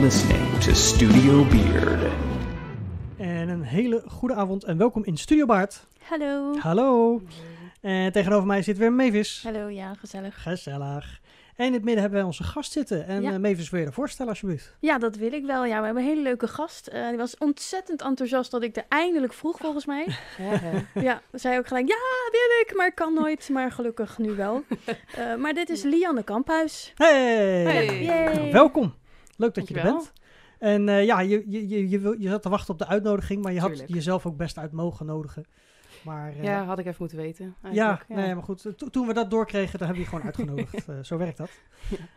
listening to Studio Beard. En een hele goede avond en welkom in Studio Baard. Hallo. Hallo. En tegenover mij zit weer Mavis. Hallo, ja, gezellig. Gezellig. En in het midden hebben wij onze gast zitten. En Ja. eh, Mavis, wil je je voorstellen alsjeblieft? Ja, dat wil ik wel. Ja, we hebben een hele leuke gast. Eh, die was ontzettend enthousiast dat ik er eindelijk vroeg, volgens mij. ja, zei ook gelijk, ja, wil ik, maar ik kan nooit. Maar gelukkig nu wel. Eh, maar dit is Lianne Kamphuis. Hey! Hey. Yay. Welkom. Leuk dat je er bent. En eh, ja, je, je, je, je, wil- je zat te wachten op de uitnodiging, maar je had Tuurlijk. jezelf ook best uit mogen nodigen. Maar eh, Ja, had ik even moeten weten. Ja, eigenlijk. Nee, maar goed. To- toen we dat doorkregen, dan hebben we je gewoon uitgenodigd. Eh, zo werkt dat.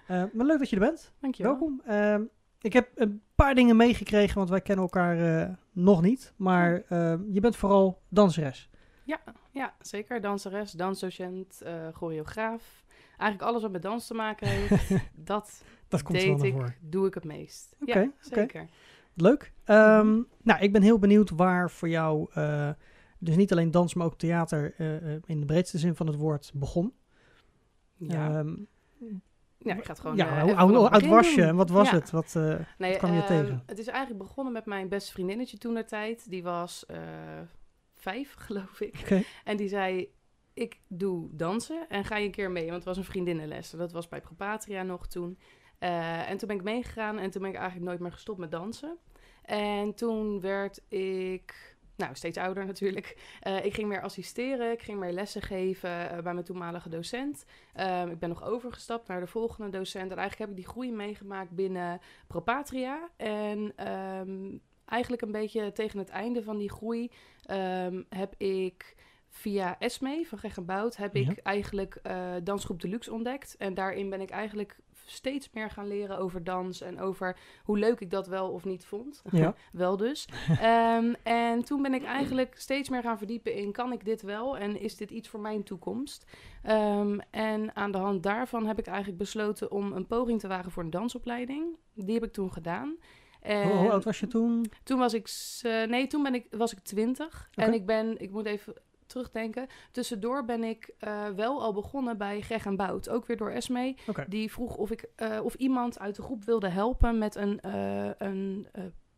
Ja. Maar leuk dat je er bent. Dankjewel. Welkom. Ehm, ik heb een paar dingen meegekregen, want wij kennen elkaar nog niet. Maar eh, je bent vooral danseres. Ja, zeker. Danseres, dansdocent, choreograaf. Eigenlijk alles wat met dans te maken heeft, dat Dat komt wel naar voor. doe ik het meest. Oké, ja, zeker. Leuk. Ehm, Nou, ik ben heel benieuwd waar voor jou, eh, dus niet alleen dans, maar ook theater eh, eh, in de breedste zin van het woord begon. Ja, Ehm, ja ik ga het gewoon ja, eh, hoe, oud was je en wat was Ja. het? Wat, Nee, kwam je ehm, tegen? Het is eigenlijk begonnen met mijn beste vriendinnetje toen der tijd. Die was vijf, geloof ik. En die zei, ik doe dansen en ga je een keer mee. Want het was een vriendinnenles. Dat was bij Propatria nog toen. Eh, en toen ben ik meegegaan en toen ben ik eigenlijk nooit meer gestopt met dansen. En toen werd ik, nou steeds ouder natuurlijk. Eh, ik ging meer assisteren, ik ging meer lessen geven eh, bij mijn toenmalige docent. Ehm, ik ben nog overgestapt naar de volgende docent. En eigenlijk heb ik die groei meegemaakt binnen Propatria. En ehm, eigenlijk een beetje tegen het einde van die groei ehm, heb ik via Esme van Greg en Bout heb Ja. ik eigenlijk Dansgroep Deluxe ontdekt. En daarin ben ik eigenlijk steeds meer gaan leren over dans en over hoe leuk ik dat wel of niet vond. Ja. wel dus. Ehm, en toen ben ik eigenlijk steeds meer gaan verdiepen in kan ik dit wel en is dit iets voor mijn toekomst? Ehm, en aan de hand daarvan heb ik eigenlijk besloten om een poging te wagen voor een dansopleiding. Die heb ik toen gedaan. En Hoe, hoe oud was je toen? toen was ik, eh, nee, toen ben ik, was ik twintig. Oké. En ik ben, ik moet even terugdenken. Tussendoor ben ik eh, wel al begonnen bij Greg en Bout. Ook weer door Esme. Die vroeg of, ik, eh, of iemand uit de groep wilde helpen met een, eh, een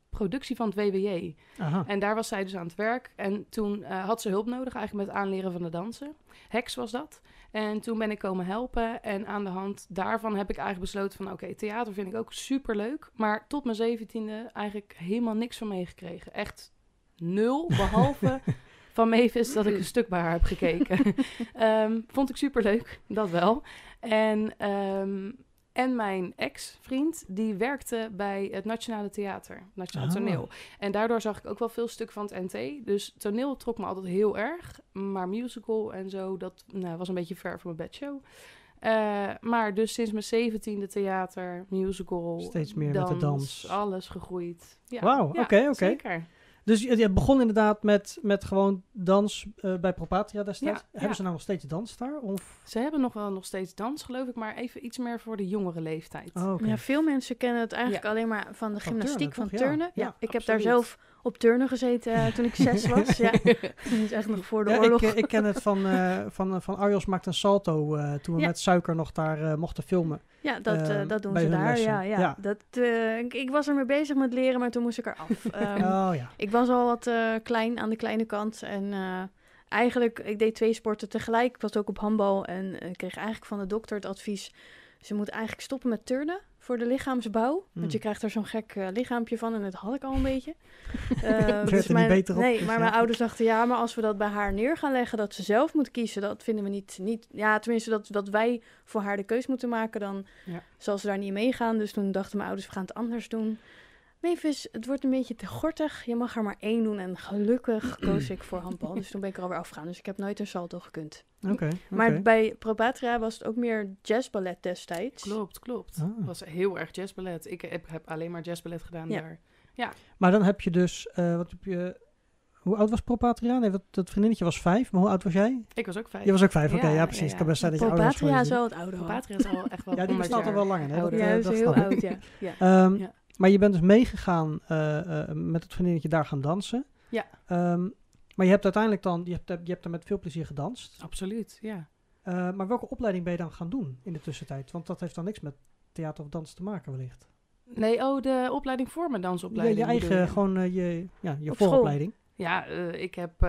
productie van het WWJ. Aha. En daar was zij dus aan het werk. En toen had ze hulp nodig eigenlijk met het aanleren van de dansen. Hex was dat. En toen ben ik komen helpen. En aan de hand daarvan heb ik eigenlijk besloten van... oké, theater vind ik ook super leuk. Maar tot mijn zeventiende eigenlijk helemaal niks van meegekregen. Echt nul, behalve van Mavis dat ik een stuk bij haar heb gekeken. Ehm, vond ik super leuk, dat wel. En, ehm, en mijn ex-vriend, die werkte bij het Nationale Theater, Nationaal Ah. Toneel. En daardoor zag ik ook wel veel stuk van het NT. Dus toneel trok me altijd heel erg. Maar musical en zo, dat nou, was een beetje ver van mijn bedshow. Eh, maar dus sinds mijn zeventiende theater, musical, Steeds meer met de dans. alles gegroeid. Ja, Wauw, ja, oké, oké. Zeker. Dus je, je begon inderdaad met, met gewoon dans eh, bij Propatria destijds. Ja, Hebben ja. ze nou nog steeds dans daar? Of? Ze hebben nog wel nog steeds dans, geloof ik, maar even iets meer voor de jongere leeftijd. Oh. Ja, veel mensen kennen het eigenlijk Ja. alleen maar van de Van gymnastiek turnen, van toch? Ja. turnen. Ja, Ja, ik heb daar zelf op turnen gezeten eh, toen ik zes was. Ja, dat is echt nog voor de Ja, oorlog. ik, eh, ik ken het van, eh, van, van Arjos maakt een salto eh, toen we Ja. met suiker nog daar eh, mochten filmen. Ja, dat, eh, eh, dat doen ze daar. Ja, ja. Ja. Dat, eh, ik, ik was ermee bezig met leren, maar toen moest ik eraf. Ehm, oh ja. Ik was al wat eh, klein aan de kleine kant. En eh, eigenlijk, ik deed twee sporten tegelijk. Ik was ook op handbal. En eh, ik kreeg eigenlijk van de dokter het advies... ze moet eigenlijk stoppen met turnen voor de lichaamsbouw. Hmm. Want je krijgt er zo'n gek eh, lichaampje van. En dat had ik al een beetje. Er niet mijn, beter op, Nee, dus maar ja. mijn ouders dachten... ja, maar als we dat bij haar neer gaan leggen... dat ze zelf moet kiezen, dat vinden we niet... niet ja, tenminste, dat, dat wij voor haar de keus moeten maken... dan Ja. zal ze daar niet meegaan. Dus toen dachten mijn ouders, we gaan het anders doen... Mavis, het wordt een beetje te gortig. Je mag er maar één doen. En gelukkig koos ik voor handbal. Dus toen ben ik er alweer afgegaan. Dus ik heb nooit een salto gekund. Oké. Maar oké. bij Propatria was het ook meer jazzballet destijds. Klopt, klopt. Ah. Het was heel erg jazzballet. Ik heb, heb alleen maar jazzballet gedaan Ja. daar. Maar dan heb je dus, eh, wat heb je, hoe oud was Propatria? Nee, wat, dat vriendinnetje was vijf, maar hoe oud was jij? Ik was ook vijf. Je was ook vijf, oké, Ja, ja, precies. ja, ja. kan best zijn dat je ouder was Propatria is wel het oude hoor. Patria is al echt wel Ja, die 100 bestaat al wel langer. Hè? Dat, ouder. Ja, dat is heel ik. oud, ja. ja. Ehm, Ja. Maar je bent dus meegegaan eh, eh, met het vriendinnetje daar gaan dansen. Ja. Ehm, maar je hebt uiteindelijk dan, je hebt, je hebt er met veel plezier gedanst. Absoluut, ja. Eh, maar welke opleiding ben je dan gaan doen in de tussentijd? Want dat heeft dan niks met theater of dans te maken wellicht. Nee, oh, de opleiding voor mijn Je, dansopleiding. je bedoel eigen, je? gewoon je, ja, je school. vooropleiding. Ja, ik heb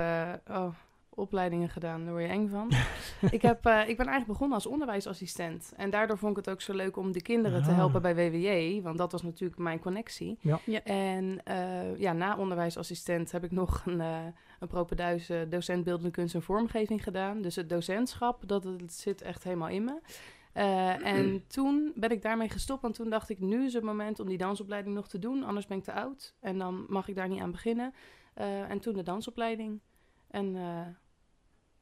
oh, opleidingen gedaan, daar word je eng van. ik, heb, eh, ik ben eigenlijk begonnen als onderwijsassistent. En daardoor vond ik het ook zo leuk om de kinderen te Ah. helpen bij WWJ. Want dat was natuurlijk mijn connectie. Ja. Ja. En eh, ja, na onderwijsassistent heb ik nog een, eh een propeduis eh, docent beeldende kunst en vormgeving gedaan. Dus het docentschap, dat, zit echt helemaal in me. Eh, en toen ben ik daarmee gestopt, want toen dacht ik, nu is het moment om die dansopleiding nog te doen, anders ben ik te oud en dan mag ik daar niet aan beginnen. Eh, en toen de dansopleiding. En eh,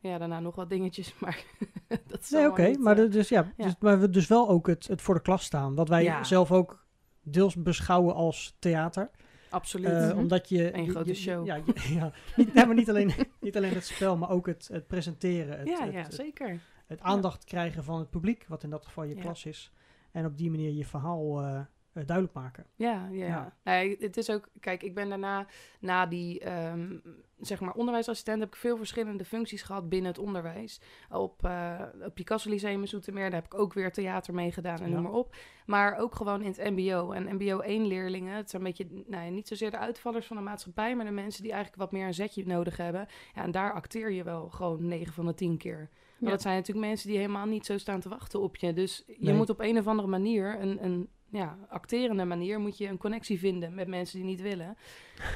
ja, daarna nog wat dingetjes, maar dat is Nee, oké. maar, eh, dus, ja, ja. Dus, maar we dus wel ook het, het voor de klas staan. Wat wij Ja. zelf ook deels beschouwen als theater. Absoluut. Eh, Mhm. Omdat je... Een grote je- show. Ja, je- ja. Niet, nee, maar niet alleen, niet alleen het spel, maar ook het, het presenteren. Het, ja, ja, het, zeker. het aandacht krijgen van het publiek, wat in dat geval je klas is. En op die manier je verhaal eh, duidelijk maken. Ja, ja. Nee, het is ook, kijk, ik ben daarna, na die, ehm, zeg maar, onderwijsassistent, heb ik veel verschillende functies gehad binnen het onderwijs. Op, eh op Picasso Lyceum in Zoetermeer, daar heb ik ook weer theater mee gedaan en Ja. noem maar op. Maar ook gewoon in het mbo. En mbo 1 leerlingen, het zijn een beetje, nou niet zozeer de uitvallers van de maatschappij, maar de mensen die eigenlijk wat meer een zetje nodig hebben. Ja, en daar acteer je wel gewoon 9 van de 10 keer. Maar Ja. dat zijn natuurlijk mensen die helemaal niet zo staan te wachten op je. Dus je Nee. moet op een of andere manier, een, een ja, acterende manier, moet je een connectie vinden met mensen die niet willen.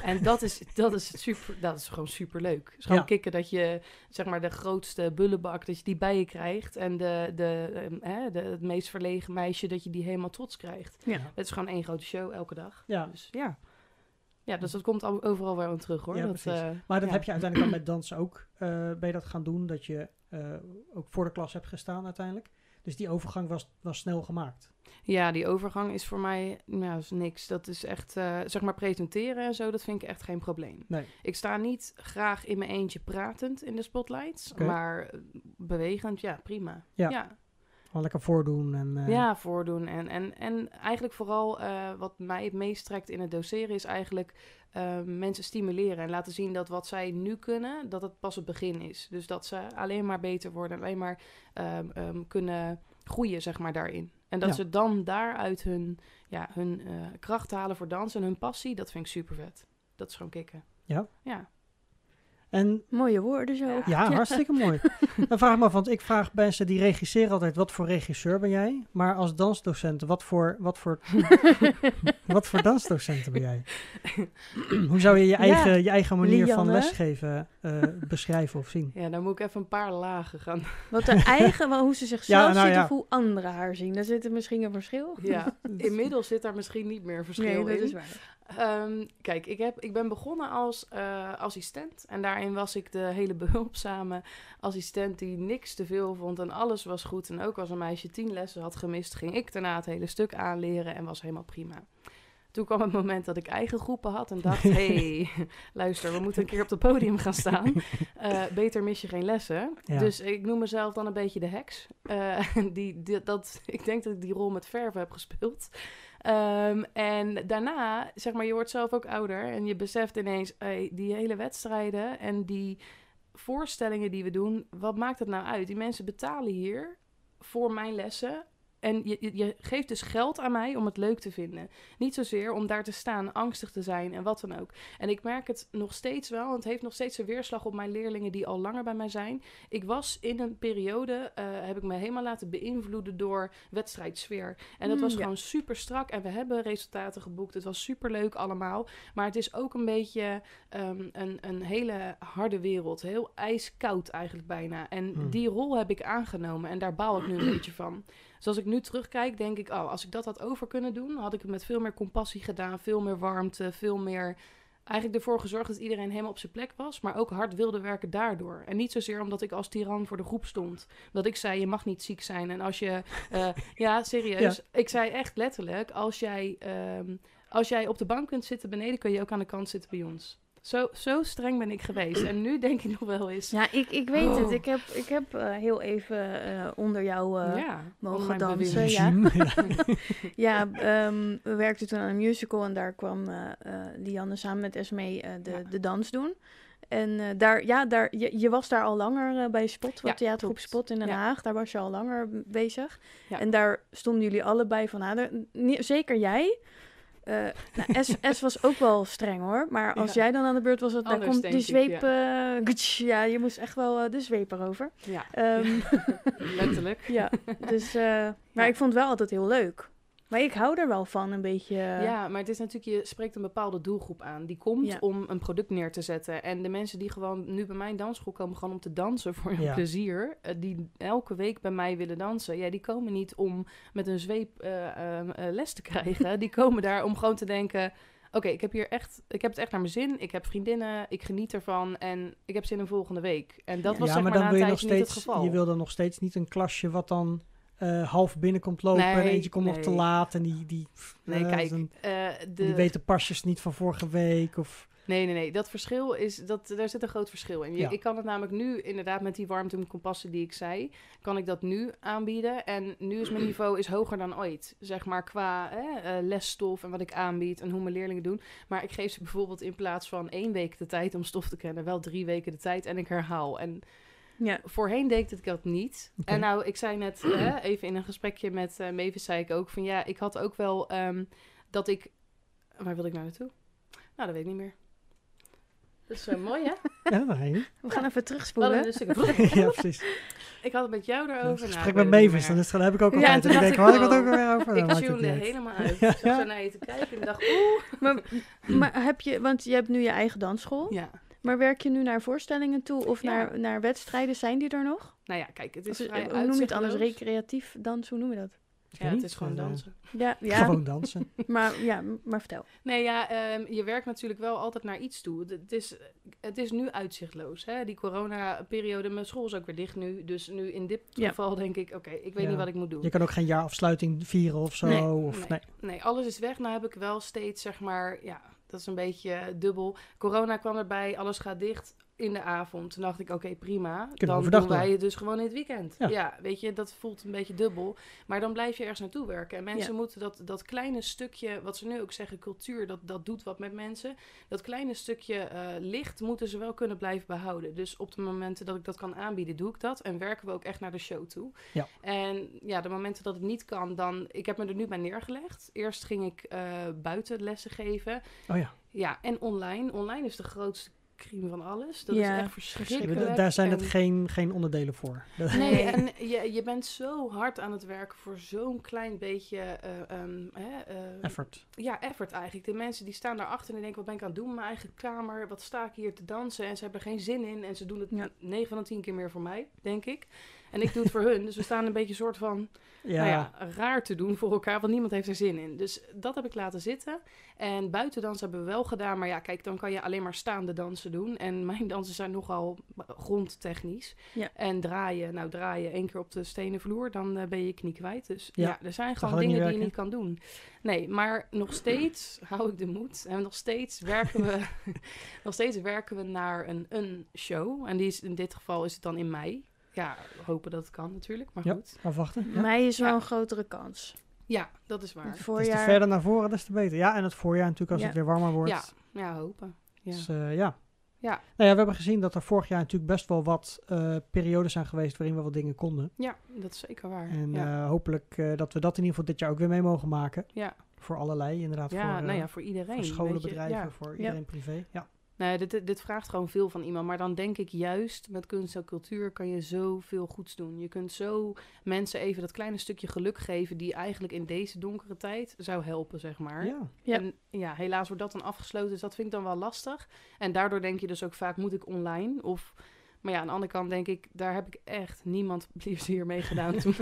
En dat is, dat is, super, dat is gewoon super leuk. Het is gewoon Ja. kicken dat je, zeg maar, de grootste bullebak, dat je die bij je krijgt. En de, de, ehm, de, het meest verlegen meisje, dat je die helemaal trots krijgt. Ja. Het is gewoon één grote show elke dag. Ja. Dus ja. Ja, dus dat komt al, overal wel aan terug hoor. Ja, dat, eh, Maar dat ja. heb je uiteindelijk dan met dansen ook uh, bij dat gaan doen. Dat je uh, ook voor de klas hebt gestaan uiteindelijk. Dus die overgang was, was snel gemaakt. Ja, die overgang is voor mij nou, is niks. Dat is echt, uh, zeg maar, presenteren en zo, dat vind ik echt geen probleem. Nee. Ik sta niet graag in mijn eentje pratend in de spotlights, okay. maar bewegend, ja, prima. Ja. ja. Gewoon lekker voordoen. En, uh... Ja, voordoen. En, en, en eigenlijk vooral uh, wat mij het meest trekt in het doseren is eigenlijk uh, mensen stimuleren en laten zien dat wat zij nu kunnen, dat het pas het begin is. Dus dat ze alleen maar beter worden, alleen maar um, um, kunnen groeien, zeg maar, daarin. En dat Ja. ze dan daaruit hun, ja, hun uh, kracht halen voor dansen en hun passie, dat vind ik super vet. Dat is gewoon kicken. Ja. Ja. En, Mooie woorden zo. Ja, ja. hartstikke mooi. Dan vraag ik me af, want ik vraag mensen die regisseren altijd, wat voor regisseur ben jij? Maar als dansdocent, wat voor, wat voor, wat voor dansdocenten ben jij? Hoe zou je je eigen, ja. je eigen manier van lesgeven uh, beschrijven of zien? Ja, dan moet ik even een paar lagen gaan. Wat de eigen, wel, hoe ze zichzelf Ja, nou ziet ja. of hoe anderen haar zien. Daar zit er misschien een verschil. Ja, inmiddels zit daar misschien niet meer verschil Nee, dat in. is waar. Ehm, kijk, ik, heb, ik ben begonnen als eh, assistent. En daarin was ik de hele behulpzame assistent die niks te veel vond. En alles was goed. En ook als een meisje tien lessen had gemist, ging ik daarna het hele stuk aanleren en was helemaal prima. Toen kwam het moment dat ik eigen groepen had en dacht: hey, luister, we moeten een keer op het podium gaan staan. Uh, beter mis je geen lessen. Ja. Dus ik noem mezelf dan een beetje de heks. Uh, die, die, dat, ik denk dat ik die rol met verven heb gespeeld. Um, en daarna, zeg maar, je wordt zelf ook ouder en je beseft ineens, hey, die hele wedstrijden en die voorstellingen die we doen, wat maakt het nou uit? Die mensen betalen hier voor mijn lessen. En je, je geeft dus geld aan mij om het leuk te vinden. Niet zozeer om daar te staan, angstig te zijn en wat dan ook. En ik merk het nog steeds wel, want het heeft nog steeds een weerslag op mijn leerlingen die al langer bij mij zijn. Ik was in een periode, uh, heb ik me helemaal laten beïnvloeden door wedstrijdsfeer. En dat was Mm, ja. gewoon super strak en we hebben resultaten geboekt. Het was super leuk allemaal. Maar het is ook een beetje um, een, een hele harde wereld. Heel ijskoud eigenlijk bijna. En Hmm. die rol heb ik aangenomen en daar baal ik nu een beetje van. Dus als ik nu terugkijk, denk ik, oh, als ik dat had over kunnen doen, had ik het met veel meer compassie gedaan, veel meer warmte, veel meer eigenlijk ervoor gezorgd dat iedereen helemaal op zijn plek was, maar ook hard wilde werken daardoor. En niet zozeer omdat ik als tiran voor de groep stond. Dat ik zei, je mag niet ziek zijn. En als je, uh, ja, serieus, ja. ik zei echt letterlijk, als jij, um, als jij op de bank kunt zitten beneden, kun je ook aan de kant zitten bij ons. Zo, zo streng ben ik geweest. En nu denk ik nog wel eens. Ja, ik, ik weet Oh. het. Ik heb, ik heb uh, heel even uh, onder jou uh, ja, mogen dansen. Ja, ja um, we werkten toen aan een musical en daar kwam uh, Lianne samen met Esmee de, ja. de dans doen. En daar, ja, daar, je, je, was daar al langer bij Spot, ja, theatergroep Spot in Den Haag. Daar was je al langer bezig. En daar stonden jullie allebei van aan. Zeker jij eh, nou, S, S was ook wel streng hoor. Maar als Ja. jij dan aan de beurt was, Anders, komt die ik, zweep... eh, gutsch, ja, je moest echt wel eh, de zweep erover. Ja, Ehm, letterlijk. ja, dus... maar ik vond het wel altijd heel leuk. Maar ik hou er wel van, een beetje... eh, Ja, maar het is natuurlijk, je spreekt een bepaalde doelgroep aan. Die komt Ja. om een product neer te zetten. En de mensen die gewoon nu bij mijn dansschool komen, gewoon om te dansen voor hun Ja. plezier. eh, die elke week bij mij willen dansen. Ja, die komen niet om met een zweep eh, ehm, eh, les te krijgen. die komen daar om gewoon te denken. Oké, ik heb hier echt, ik heb het echt naar mijn zin. Ik heb vriendinnen, ik geniet ervan en ik heb zin in volgende week. En dat was ja, zeg maar maar, dan na wil je nog steeds, het geval. je wil dan nog steeds niet een klasje wat dan eh, half binnenkomt lopen en Nee, eentje komt nog te nee. laat en die, die, Nee, eh, kijk, dan- eh, de, die weten pasjes niet van vorige week of... Nee, nee, nee. Dat verschil is, dat, daar zit een groot verschil in. Je- Ja. Ik kan het namelijk nu, inderdaad, met die warmte en kompassen die ik zei, kan ik dat nu aanbieden. En nu is mijn niveau is hoger dan ooit. Zeg maar qua hè, lesstof en wat ik aanbied en hoe mijn leerlingen doen. Maar ik geef ze bijvoorbeeld in plaats van één week de tijd om stof te kennen, wel drie weken de tijd en ik herhaal. En ja. voorheen deed ik dat niet. En nou, ik zei net, hè, even in een gesprekje met eh Mavis, zei ik ook van ja, ik had ook wel ehm, dat ik... Waar wil ik nou naartoe? Nou, dat weet ik niet meer. Dat is eh, mooi, hè? Ja, ik We gaan even terugspoelen. stukje- ja, precies. Ik had het met jou Het daarover. Nou, gesprek ik met Mavis, dan, is, het- dan heb ik ook Ja, altijd. en toen en dan denk ik, dacht had ik het ook wel- weer over? Dan Ik uit. helemaal uit. Ja, Ik zat ja. zo naar je te kijken en dacht, oeh. Maar, maar heb je, want je hebt nu je eigen dansschool. Ja, Maar werk je nu naar voorstellingen toe of Ja. naar, naar wedstrijden? Zijn die er nog? nou ja, kijk, het is vrij hoe noem je het anders? Recreatief dans, hoe noem je dat? Ja, het is gewoon eh, dansen. Ja, ja Gewoon dansen. maar, ja, maar vertel. Nee, ja, ehm, je werkt natuurlijk wel altijd naar iets toe. Het- is, het is nu uitzichtloos. Hè? Die corona-periode, mijn school is ook weer dicht nu. Dus nu in dit Ja. geval denk ik, oké, ik weet Ja. niet wat ik moet doen. Je kan ook geen jaarafsluiting vieren of zo. Nee, of, nee. Nee, alles is weg. Nou heb ik wel steeds, zeg maar, ja, dat is een beetje dubbel. Corona kwam erbij, alles gaat dicht in de avond. Toen dacht ik, oké, prima. dan doen wij het dus gewoon in het weekend. Ja. Ja. weet je, dat voelt een beetje dubbel. Maar dan blijf je ergens naartoe werken. En mensen Ja. moeten dat, dat kleine stukje, wat ze nu ook zeggen, cultuur, dat, dat doet wat met mensen. Dat kleine stukje eh, licht moeten ze wel kunnen blijven behouden. Dus op de momenten dat ik dat kan aanbieden, doe ik dat. En werken we ook echt naar de show toe. Ja. En ja, de momenten dat het niet kan, dan... Ik heb me er nu bij neergelegd. Eerst ging ik eh, buiten lessen geven. Oh ja. Ja, en online. Online is de grootste crime van alles. Dat Ja, is echt verschrikkelijk. Da- Daar zijn het En- geen, geen onderdelen voor. Nee, en je, je bent zo hard aan het werken voor zo'n klein beetje eh, ehm, hè, eh, Effort. ja, effort eigenlijk. De mensen die staan daarachter en die denken, wat ben ik aan het doen in mijn eigen kamer? Wat sta ik hier te dansen? En ze hebben er geen zin in. En ze doen het Ja. 9 van de 10 keer meer voor mij, denk ik. En ik doe het voor hun. Dus we staan een beetje soort van, Ja, nou ja, raar te doen voor elkaar. Want niemand heeft er zin in. Dus dat heb ik laten zitten. En buitendansen hebben we wel gedaan. Maar ja, kijk, dan kan je alleen maar staande dansen doen. En mijn dansen zijn nogal grondtechnisch. Ja. En draaien, nou draaien één keer op de stenen vloer, dan eh, ben je je knie kwijt. Dus ja, er zijn gewoon dingen die je niet kan doen. Nee, maar nog steeds hou ik de moed. En nog steeds werken we, nog steeds werken we naar een, een show. En die is, in dit geval is het dan in mei. Ja, hopen dat het kan natuurlijk, maar Ja. goed. Afwachten. Ja. Mij is wel Ja. een grotere kans. Ja, dat is waar. Het Des te voorjaar... verder naar voren, des te beter. Ja, en het voorjaar natuurlijk als Ja. het weer warmer wordt. Ja, ja, hopen. Ja. Dus eh, ja. Ja. Nou ja, we hebben gezien dat er vorig jaar natuurlijk best wel wat eh, periodes zijn geweest waarin we wat dingen konden. ja, dat is zeker waar. En ja. eh, hopelijk eh, dat we dat in ieder geval dit jaar ook weer mee mogen maken. ja. Voor allerlei, inderdaad. ja, voor, nou ja, voor iedereen. voor scholen, bedrijven, Ja. voor Ja. iedereen privé. Ja. Dit, dit, dit vraagt gewoon veel van iemand. Maar dan denk ik juist met kunst en cultuur kan je zoveel goeds doen. Je kunt zo mensen even dat kleine stukje geluk geven die eigenlijk in deze donkere tijd zou helpen, zeg maar. ja. Ja. En ja, helaas wordt dat dan afgesloten, dus dat vind ik dan wel lastig. En daardoor denk je dus ook vaak, moet ik online? Of, maar ja, aan de andere kant denk ik, daar heb ik echt niemand plezier mee gedaan toen.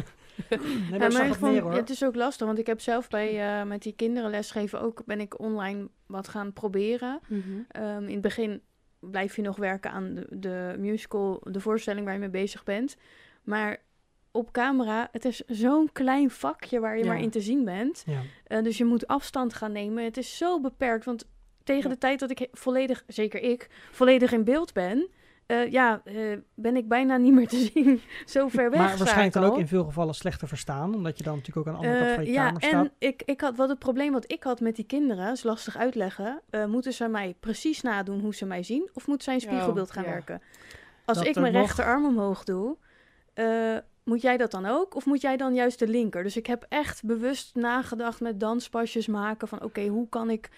Nee, maar Ja, maar zag ik vond- meer hoor. ja, het is ook lastig, want ik heb zelf bij eh, met die kinderen lesgeven ook ben ik online wat gaan proberen. Ehm, in het begin blijf je nog werken aan de, de musical, de voorstelling waar je mee bezig bent. Maar op camera, het is zo'n klein vakje waar je Ja. maar in te zien bent. Ja. Eh, dus je moet afstand gaan nemen. Het is zo beperkt, want tegen Ja. de tijd dat ik volledig, zeker ik, volledig in beeld ben, eh, ja, eh, ben ik bijna niet meer te zien. Zo ver weg. Maar waarschijnlijk dan ook in veel gevallen slechter verstaan. Omdat je dan natuurlijk ook aan de andere kant van je ja, kamer en staat. ik, ik had wat het probleem wat ik had met die kinderen, is lastig uitleggen. Eh, moeten ze mij precies nadoen hoe ze mij zien, of moet zij een Ja, spiegelbeeld gaan ja. werken? Als Dat ik mijn nog. rechterarm omhoog doe, eh, moet jij dat dan ook? Of moet jij dan juist de linker? Dus ik heb echt bewust nagedacht met danspasjes maken van... oké, hoe kan ik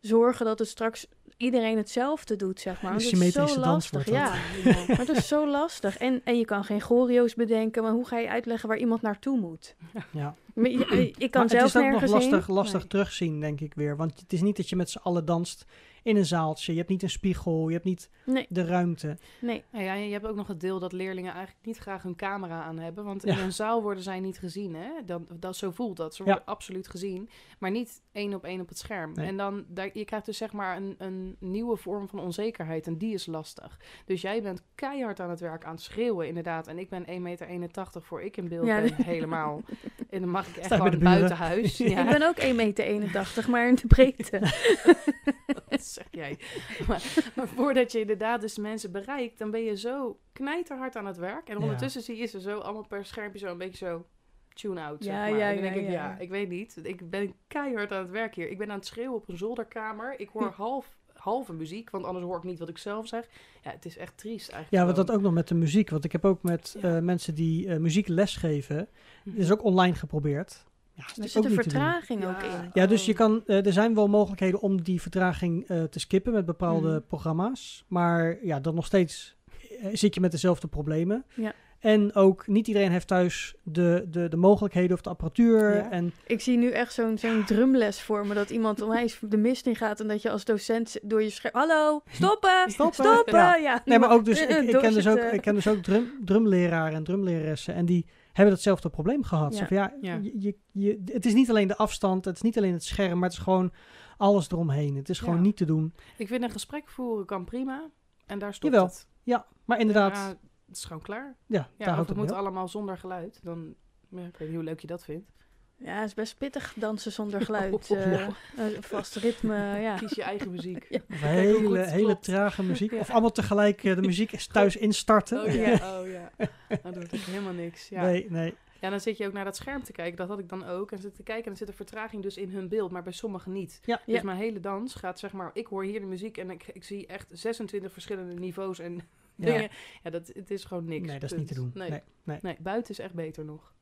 zorgen dat het straks iedereen hetzelfde doet, zeg maar. Een Want het is zo symmetrische lastig, wordt dat. ja. maar het is zo lastig. En, en je kan geen choreo's bedenken, maar hoe ga je uitleggen waar iemand naartoe moet? Ja. Maar je- Ik kan maar zelf het is ook nog nergens lastig, lastig Nee. terugzien, denk ik weer. Want het is niet dat je met z'n allen danst in een zaaltje. Je hebt niet een spiegel, je hebt niet Nee, de ruimte. nee. Nou ja, je hebt ook nog het deel dat leerlingen eigenlijk niet graag hun camera aan hebben. Want Ja. in een zaal worden zij niet gezien. Hè? Dan, dat, zo voelt dat. Ze Ja. worden absoluut gezien. Maar niet één op één op het scherm. Nee. En dan, daar, je krijgt dus zeg maar een, een nieuwe vorm van onzekerheid. En die is lastig. Dus jij bent keihard aan het werk, aan het schreeuwen inderdaad. En ik ben 1,81 meter voor ik in beeld Ja. ben. Helemaal. En dan mag ik echt gewoon buiten huis. Ja. Ik ben ook 1,81 meter, maar in de breedte. Dat zeg jij. Maar, maar voordat je inderdaad dus mensen bereikt, dan ben je zo knijterhard aan het werk. En Ja. ondertussen zie je ze zo allemaal per schermpje zo een beetje zo tune-out, Ja, zeg maar. ja, en dan denk ja, ik, ja. ja, ik weet niet. Ik ben keihard aan het werk hier. Ik ben aan het schreeuwen op een zolderkamer. Ik hoor half, halve muziek, want anders hoor ik niet wat ik zelf zeg. Ja, het is echt triest eigenlijk. Ja, want dat ook nog met de muziek. Want ik heb ook met Ja. eh, mensen die eh, muziek lesgeven. Mhm. Is ook online geprobeerd. Ja, Er ook zit een vertraging ook in. Ja, dus Oh. je kan, eh, er zijn wel mogelijkheden om die vertraging eh, te skippen met bepaalde Mhm. programma's. Maar ja, dan nog steeds zit je met dezelfde problemen. Ja. En ook niet iedereen heeft thuis de, de, de mogelijkheden of de apparatuur. Ja. En Ik zie nu echt zo'n zo'n drumles voor me, dat iemand onwijs de mist in gaat en dat je als docent door je scherm... Hallo, stoppen, Stoppen. stoppen! Ja. Ja. Nee, maar ook dus, Eh, ik, eh, ik, ken dus ook, doorzitten. ik ken dus ook drum, drumleraren en drumleraressen. En die hebben datzelfde probleem gehad. Ja. Zo van, ja, Ja. Je, je, je- het is niet alleen de afstand, het is niet alleen het scherm, maar het is gewoon alles eromheen. Het is gewoon Ja. niet te doen. Ik vind een gesprek voeren kan prima. En daar stopt Jawel. het. Ja, maar inderdaad, Ja, het is gewoon klaar. ja, Ja, daar het moet op. allemaal zonder geluid. Dan, ja, ik weet niet hoe leuk je dat vindt. Ja, het is best pittig dansen zonder geluid. Eh, een vast ritme, ja. Kies je eigen muziek. Ja. Hele, hele trage muziek. Ja. Of allemaal tegelijk eh, de muziek is thuis instarten. Oh ja, oh ja. Dan doet helemaal niks. Ja. Nee, nee. ja, dan zit je ook naar dat scherm te kijken. Dat had ik dan ook. En zit te kijken en dan zit er vertraging dus in hun beeld. Maar bij sommigen niet. Ja. Dus Ja. mijn hele dans gaat zeg maar... Ik hoor hier de muziek en ik, ik zie echt 26 verschillende niveaus en. Dingen. Ja, dat, het is gewoon niks. Nee, dat is Punt. niet te doen. Nee. Nee, nee. Nee, buiten is echt beter nog.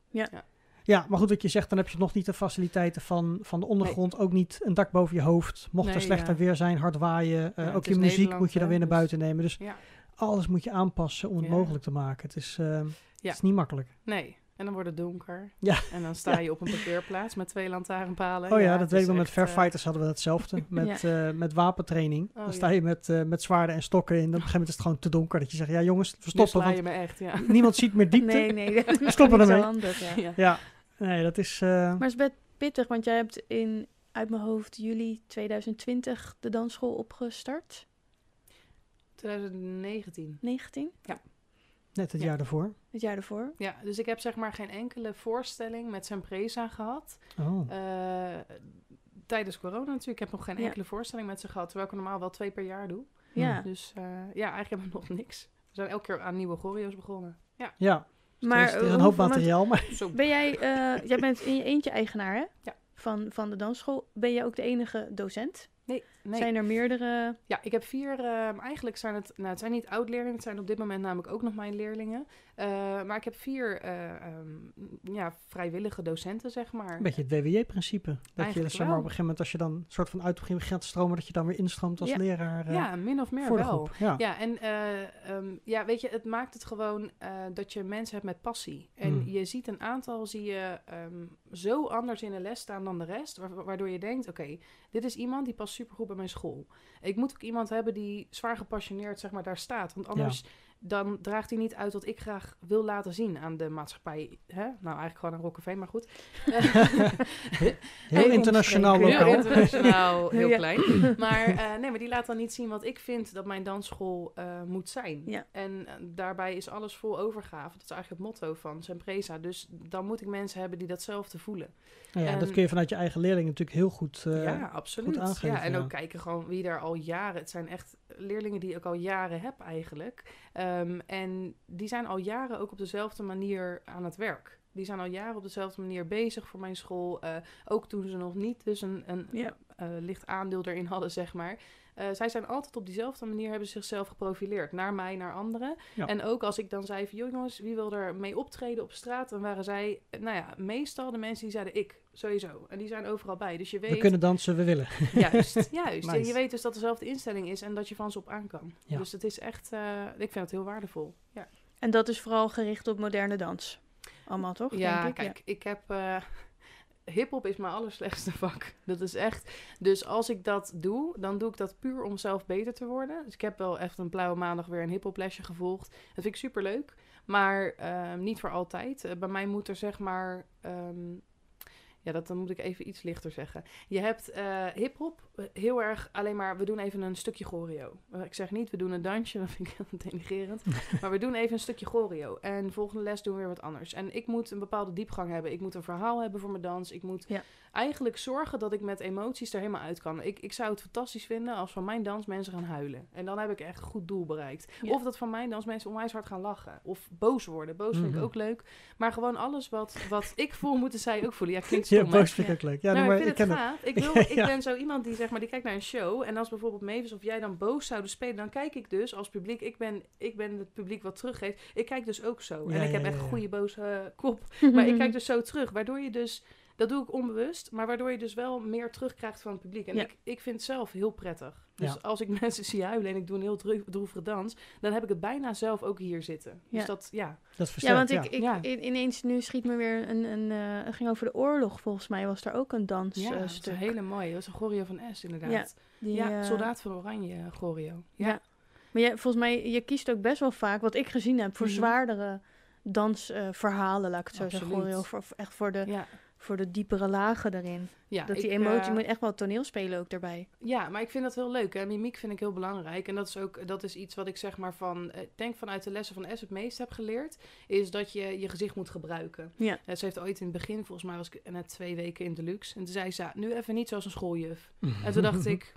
Ja, maar goed wat je zegt, dan heb je nog niet de faciliteiten van, van de ondergrond. Ook niet een dak boven je hoofd. Mocht er slechter ja. weer zijn, hard waaien. eh, Ja, ook je muziek Nederland, moet je dan hè, weer naar dus- buiten nemen. Dus Ja. alles moet je aanpassen om het Ja. mogelijk te maken. Het is, eh, het Ja. is niet makkelijk. Nee. En dan wordt het donker. Ja. En dan sta je op een parkeerplaats met twee lantaarnpalen. Oh ja, dat weet ik nog. Met echt, Fair eh, Fighters hadden we hetzelfde. Met, eh, met wapentraining. Oh, dan sta ja. je met, eh, met zwaarden en stokken in. En op een gegeven moment is het gewoon te donker. Dat je zegt, ja jongens, we stoppen. sla Want je me echt, ja. niemand ziet meer diepte. Nee, nee. dat is stoppen ermee. handig, ja. ja. Ja, nee, dat is... eh, Maar het is best pittig, want jij hebt in, uit mijn hoofd, juli 2020 de dansschool opgestart. 2019. 19, net het Ja. jaar daarvoor. het jaar ervoor. Ja, dus ik heb zeg maar geen enkele voorstelling met Sempreza gehad. Oh. Eh, tijdens corona natuurlijk. Ik heb nog geen Ja. enkele voorstelling met ze gehad. Terwijl ik normaal wel twee per jaar doe. Ja, Dus eh, ja, eigenlijk hebben we nog niks. We zijn elke keer aan nieuwe choreo's begonnen. Ja, Ja, maar er is, er is eh, een hoop materiaal. Maar. Ben jij, eh, jij bent in je eentje eigenaar, hè? Ja. Van, van de dansschool. Ben jij ook de enige docent? Nee. Zijn er meerdere? Ja, ik heb vier. ehm, eigenlijk zijn het, nou, het zijn niet oud-leerlingen. Het zijn op dit moment namelijk ook nog mijn leerlingen. Eh, maar ik heb vier eh, ehm, ja, vrijwillige docenten, zeg maar. een beetje het WWJ-principe. Dat je, zeg maar, op een gegeven moment, als je dan een soort van uit te stromen, dat je dan weer instroomt als Ja. leraar eh, ja, min of meer voor de wel. groep. Ja. Ja, en eh, ehm, ja, weet je, het maakt het gewoon dat je mensen hebt met passie. En Mm. je ziet een aantal, zie je ehm, zo anders in de les staan dan de rest, wa- waardoor je denkt, oké, dit is iemand die past supergoed bij mijn school. Ik moet ook iemand hebben die zwaar gepassioneerd, zeg maar, daar staat. Want anders dan draagt hij niet uit wat ik graag wil laten zien aan de maatschappij. Hè? Nou, eigenlijk gewoon aan Rokkeveen, maar goed. Heel internationaal omstreken. Heel lokaal. internationaal, heel Ja. klein. Maar eh, nee, maar die laat dan niet zien wat ik vind dat mijn dansschool eh, moet zijn. Ja. En eh, daarbij is alles vol overgave. Dat is eigenlijk het motto van Sempreza. Dus dan moet ik mensen hebben die datzelfde voelen. Nou ja, En- dat kun je vanuit je eigen leerlingen natuurlijk heel goed. eh, ja, absoluut. goed aangeven, ja, en ja. ook kijken gewoon wie daar al jaren... Het zijn echt leerlingen die ik al jaren heb eigenlijk. Ehm, en die zijn al jaren ook op dezelfde manier aan het werk. Die zijn al jaren op dezelfde manier bezig voor mijn school. Eh, ook toen ze nog niet dus een, een Ja. eh, licht aandeel erin hadden, zeg maar. Eh, zij zijn altijd op diezelfde manier hebben ze zichzelf geprofileerd. Naar mij, naar anderen. Ja. En ook als ik dan zei van, "Joh, jongens, wie wil er mee optreden op straat? Dan waren zij, eh, nou ja, meestal de mensen die zeiden ik, sowieso. En die zijn overal bij. Dus je weet... We kunnen dansen, we willen. Juist, juist. En je weet dus dat dezelfde instelling is en dat je van ze op aan kan. Ja. Dus het is echt, eh, ik vind het heel waardevol. Ja, En dat is vooral gericht op moderne dans. Allemaal toch? ja denk ik? kijk, ik heb... eh Hip-hop is mijn allerslechtste vak. Dat is echt. Dus als ik dat doe, dan doe ik dat puur om zelf beter te worden. Dus ik heb wel echt een blauwe maandag weer een hip-hop lesje gevolgd. Dat vind ik super leuk. Maar ehm, niet voor altijd. Eh, bij mij moet er zeg maar. ehm, ja, dat dan moet ik even iets lichter zeggen. Je hebt eh hip-hop eh, heel erg alleen maar. We doen even een stukje choreo. Eh, Ik zeg niet, we doen een dansje, dat vind ik heel denigrerend. maar we doen even een stukje choreo. En volgende les doen we weer wat anders. En ik moet een bepaalde diepgang hebben. Ik moet een verhaal hebben voor mijn dans. Ik moet Ja. Eigenlijk zorgen dat ik met emoties er helemaal uit kan. Ik, ik zou het fantastisch vinden als van mijn dans mensen gaan huilen. En dan heb ik echt een goed doel bereikt. Ja. Of dat van mijn dans mensen onwijs hard gaan lachen. Of boos worden. Boos vind ik Mhm. ook leuk. Maar gewoon alles wat, wat ik voel, moeten zij ook voelen. Ja, klinkt Ja, stom, hè? boos vind ik ook leuk. Ja, nou, nee, ik maar vind ik het gaaf. Ik, wil, ik Ja. ben zo iemand die, zeg maar, die kijkt naar een show. En als bijvoorbeeld Mavis of jij dan boos zouden spelen, dan kijk ik dus als publiek. Ik ben, ik ben het publiek wat teruggeeft. Ik kijk dus ook zo. Ja, en ik ja, heb ja, echt een ja. goede boze eh, kop. Maar ik kijk dus zo terug. Waardoor je dus, dat doe ik onbewust, maar waardoor je dus wel meer terugkrijgt van het publiek. En Ja. ik, ik vind het zelf heel prettig. Dus Ja. als ik mensen zie huilen en ik doe een heel droe- droevige dans, dan heb ik het bijna zelf ook hier zitten. Dus Ja. dat, ja. Dat Ja, want ja. ik, ik Ja. in- ineens nu schiet me weer een, een eh, het ging over de oorlog volgens mij was daar ook een Ja, dansstuk. dat is een hele mooie. Dat is een Gorio van S inderdaad. Die, Ja, eh, Soldaat van Oranje, Gorio. Ja. Ja. Maar jij, volgens mij, je kiest ook best wel vaak, wat ik gezien heb, voor Mhm. zwaardere dansverhalen, laat ik het zo zeggen. Voor, echt voor de, Ja. Voor de diepere lagen erin. Ja, dat die ik, emotie, eh, je moet echt wel toneel spelen ook daarbij. Ja, maar ik vind dat heel leuk. Hè? Mimiek vind ik heel belangrijk. En dat is ook dat is iets wat ik zeg maar van... eh, Ik denk vanuit de lessen van S het meest heb geleerd... is dat je je gezicht moet gebruiken. Ja. Eh, ze heeft ooit in het begin, volgens mij was ik net twee weken in Deluxe... en toen zei ze, "Ja, nu even niet zoals een schooljuf. En toen dacht ik,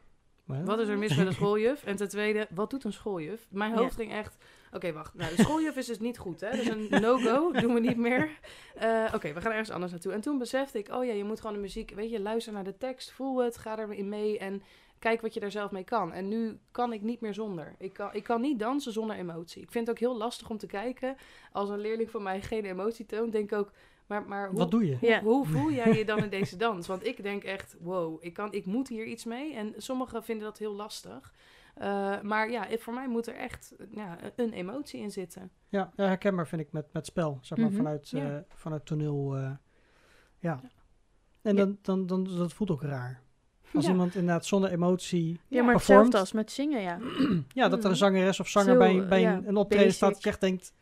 wat is er mis met een schooljuf? En ten tweede, wat doet een schooljuf? Mijn Ja. hoofd ging echt... Oké, wacht. Nou, de schooljuf is dus niet goed, hè? Dat is een no-go. Doen we niet meer. Eh, Oké, we gaan ergens anders naartoe. En toen besefte ik, oh ja, je moet gewoon de muziek... Weet je, luister naar de tekst, voel het, ga erin mee... en kijk wat je daar zelf mee kan. En nu kan ik niet meer zonder. Ik kan, ik kan niet dansen zonder emotie. Ik vind het ook heel lastig om te kijken. Als een leerling van mij geen emotie toont, denk ik ook... Maar, maar hoe, Wat doe je? Ja. hoe voel jij je dan in deze dans? Want ik denk echt, wow, ik, kan, ik moet hier iets mee. En sommigen vinden dat heel lastig. Eh, maar ja, voor mij moet er echt ja, een emotie in zitten. Ja, herkenbaar vind ik met, met spel, zeg maar, Mhm. vanuit, Ja. eh, vanuit toneel. eh, ja. En dan, dan, dan, dat voelt ook raar. Als iemand inderdaad zonder emotie... Ja, maar performt. hetzelfde als met zingen, ja. Ja, dat er een Mhm. zangeres of zanger Zo, bij, bij een, een optreden staat dat je echt denkt...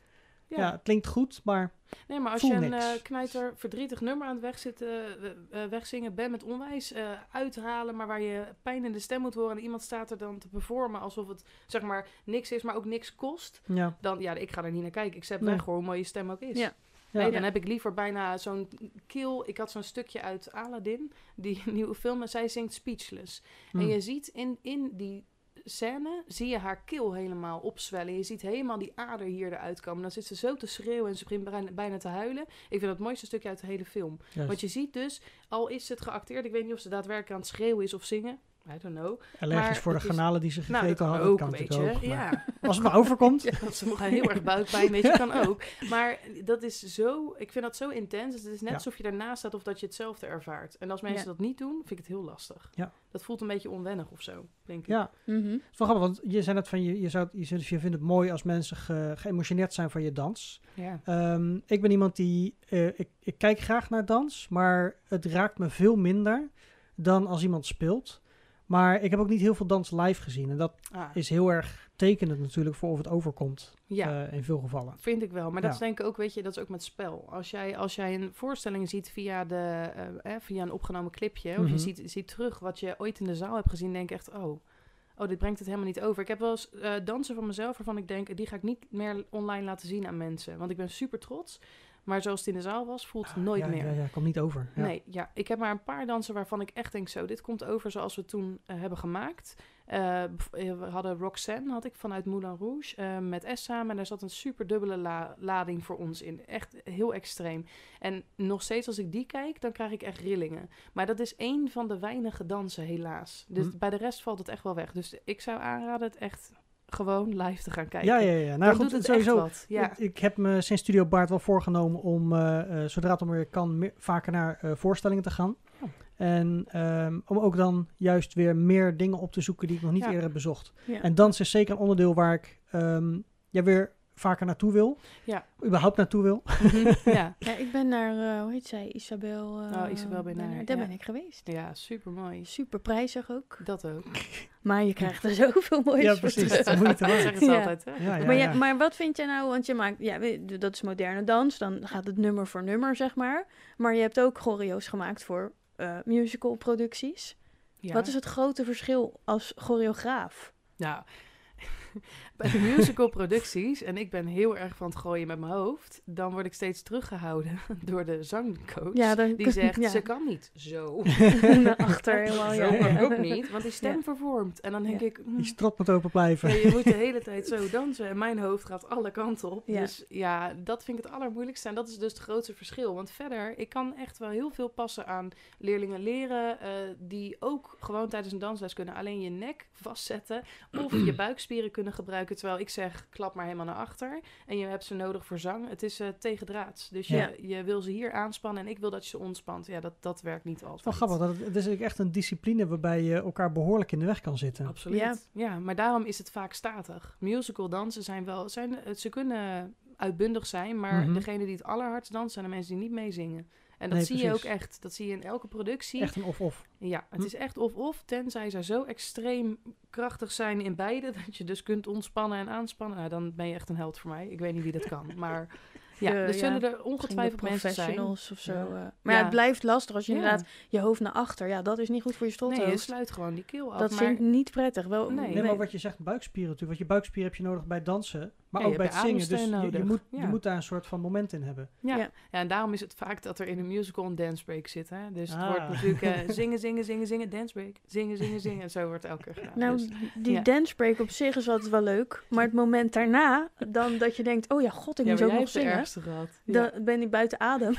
Ja. het klinkt goed, maar... Nee, maar als Voel je een eh, knijter verdrietig nummer aan het wegzitten, eh, eh, wegzingen bent met onwijs eh, uithalen, maar waar je pijn in de stem moet horen en iemand staat er dan te performen alsof het zeg maar niks is, maar ook niks kost, Ja, dan ja, ik ga er niet naar kijken. Ik zet Nee. weg hoor, hoe mooi je stem ook is. Ja. Nee, dan heb ik liever bijna zo'n keel. Ik had zo'n stukje uit Aladdin, die nieuwe film, en zij zingt Speechless. En Mm. je ziet in, in die scène, zie je haar keel helemaal opzwellen. Je ziet helemaal die ader hier eruit komen. Dan zit ze zo te schreeuwen en ze begint bijna- te huilen. Ik vind dat het mooiste stukje uit de hele film. Juist. Want je ziet dus, al is het geacteerd, ik weet niet of ze daadwerkelijk aan het schreeuwen is of zingen. I don't know. Allergisch maar voor de garnalen die ze Nou, gegeten kan hadden. ook, kan weet ook, ja. Als het maar overkomt. Ja, ze nog heel erg buikpijn, weet je, kan ook. Maar dat is zo, ik vind dat zo intens. Het is net Ja. alsof je daarnaast staat of dat je hetzelfde ervaart. En als mensen Ja. dat niet doen, vind ik het heel lastig. Ja. Dat voelt een beetje onwennig of zo, denk ik. Ja, het is wel grappig, want je zei net van... Je, je, zou, je vindt het mooi als mensen ge, geëmotioneerd zijn van je dans. Ja. Ehm, ik ben iemand die... eh, ik, ik kijk graag naar dans, maar het raakt me veel minder dan als iemand speelt. Maar ik heb ook niet heel veel dans live gezien. En dat Ah, is heel erg tekenend natuurlijk voor of het overkomt ja. eh, in veel gevallen. Vind ik wel. Maar dat is denk ik ook, weet je, dat is ook met spel. Als jij, als jij een voorstelling ziet via, de, eh, eh, via een opgenomen clipje, of Mhm. je ziet, ziet terug wat je ooit in de zaal hebt gezien, denk ik echt, oh, oh, dit brengt het helemaal niet over. Ik heb wel eens dansen van mezelf waarvan ik denk, die ga ik niet meer online laten zien aan mensen. Want ik ben super trots. Maar zoals het in de zaal was, voelt het nooit ja, meer. Ja, ja, komt niet over. Ja. Nee, ja. Ik heb maar een paar dansen waarvan ik echt denk zo, dit komt over zoals we het toen eh, hebben gemaakt. Eh, eh, we hadden Roxanne, had ik vanuit Moulin Rouge, met S samen. En daar zat een super dubbele la- lading voor ons in. Echt heel extreem. En nog steeds als ik die kijk, dan krijg ik echt rillingen. Maar dat is één van de weinige dansen, helaas. Dus Hm. bij de rest valt het echt wel weg. Dus ik zou aanraden het echt gewoon live te gaan kijken. Ja, ja, ja. Nou Dan goed, doet het sowieso. echt wat. Ja. Ik, ik heb me sinds Studio Baard wel voorgenomen om, eh, eh, zodra het om weer kan, meer, vaker naar eh, voorstellingen te gaan. Oh. En ehm, om ook dan juist weer meer dingen op te zoeken die ik nog niet Ja. eerder heb bezocht. Ja. En dans is zeker een onderdeel waar ik ehm, ja, weer vaker naartoe wil. Ja. Überhaupt naartoe wil. Mhm, ja. Ja, ik ben naar, eh, hoe heet zij, Isabel. eh, Oh, Isabel Benaar, Daar ja. ben ik geweest. ja, super mooi. Super prijzig ook. Dat ook. Maar je krijgt er zoveel moois Ja, precies. Dat zeggen ze Ja. altijd, hè? Ja, ja, maar, ja. ja, maar wat vind je nou, want je maakt, ja, we- dat is moderne dans, dan gaat het nummer voor nummer, zeg maar. Maar je hebt ook choreo's gemaakt voor eh musical producties. Ja. Wat is het grote verschil als choreograaf? Nou, musical producties, en ik ben heel erg van het gooien met mijn hoofd, dan word ik steeds teruggehouden door de zangcoach. Ja, dan- die zegt, ja. ze kan niet zo. Naar achter helemaal. Zo Ja. ook niet, want die stem Ja. vervormt. En dan denk Ja. ik, hm, Die strot moet open blijven. ja, je moet de hele tijd zo dansen en mijn hoofd gaat alle kanten op. Ja. Dus ja, dat vind ik het allermoeilijkste en dat is dus het grootste verschil. Want verder, ik kan echt wel heel veel passen aan leerlingen leren eh, die ook gewoon tijdens een dansles kunnen alleen je nek vastzetten of je buikspieren kunnen gebruiken. Terwijl ik zeg, klap maar helemaal naar achter en je hebt ze nodig voor zang. Het is eh tegendraads. Dus je, Ja. je wil ze hier aanspannen en ik wil dat je ze ontspant. Ja, dat, dat werkt niet altijd. Wel grappig, dat het, is echt een discipline waarbij je elkaar behoorlijk in de weg kan zitten. Absoluut. Ja. Ja. maar daarom is het vaak statig. Musical dansen zijn wel, zijn, eh, ze kunnen uitbundig zijn, maar Mhm. degene die het allerhardst dansen zijn de mensen die niet meezingen. En dat Nee, zie je ook echt. Dat zie je in elke productie. Echt een of-of. Ja, het Hm. is echt of-of, tenzij ze zo extreem krachtig zijn in beide, dat je dus kunt ontspannen en aanspannen. Nou, dan ben je echt een held voor mij. Ik weet niet wie dat kan, maar ja, er ja, zullen er ongetwijfeld mensen zijn. professionals of zo. Ja. eh. Maar ja. Ja. het blijft lastig als je Ja. inderdaad je hoofd naar achter. Ja, dat is niet goed voor je Nee, je sluit gewoon die keel af. dat maar vind ik niet prettig. Wel, Nee. Nee, maar wat je zegt, buikspieren natuurlijk. Want je buikspieren heb je nodig bij dansen, maar Ja, ook bij het zingen. Dus je, je, moet, Ja. je moet daar een soort van moment in hebben. Ja. Ja. ja. en daarom is het vaak dat er in een musical een dance break zit. Hè? Dus het Ah. wordt natuurlijk eh, zingen, zingen, zingen, zingen, dance break. Zingen, zingen, zingen. En zo wordt het elke keer gedaan. Nou, Dus, die ja. dance break op zich is altijd wel leuk. Maar het moment daarna, dan dat je denkt... Oh ja, god, ik moet ook nog zingen. Ja. Dan ben ik buiten adem.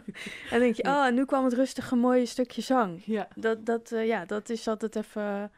en denk je, Ja. oh, en nu kwam het rustige mooie stukje zang. ja. Dat, dat, eh, ja, dat is altijd even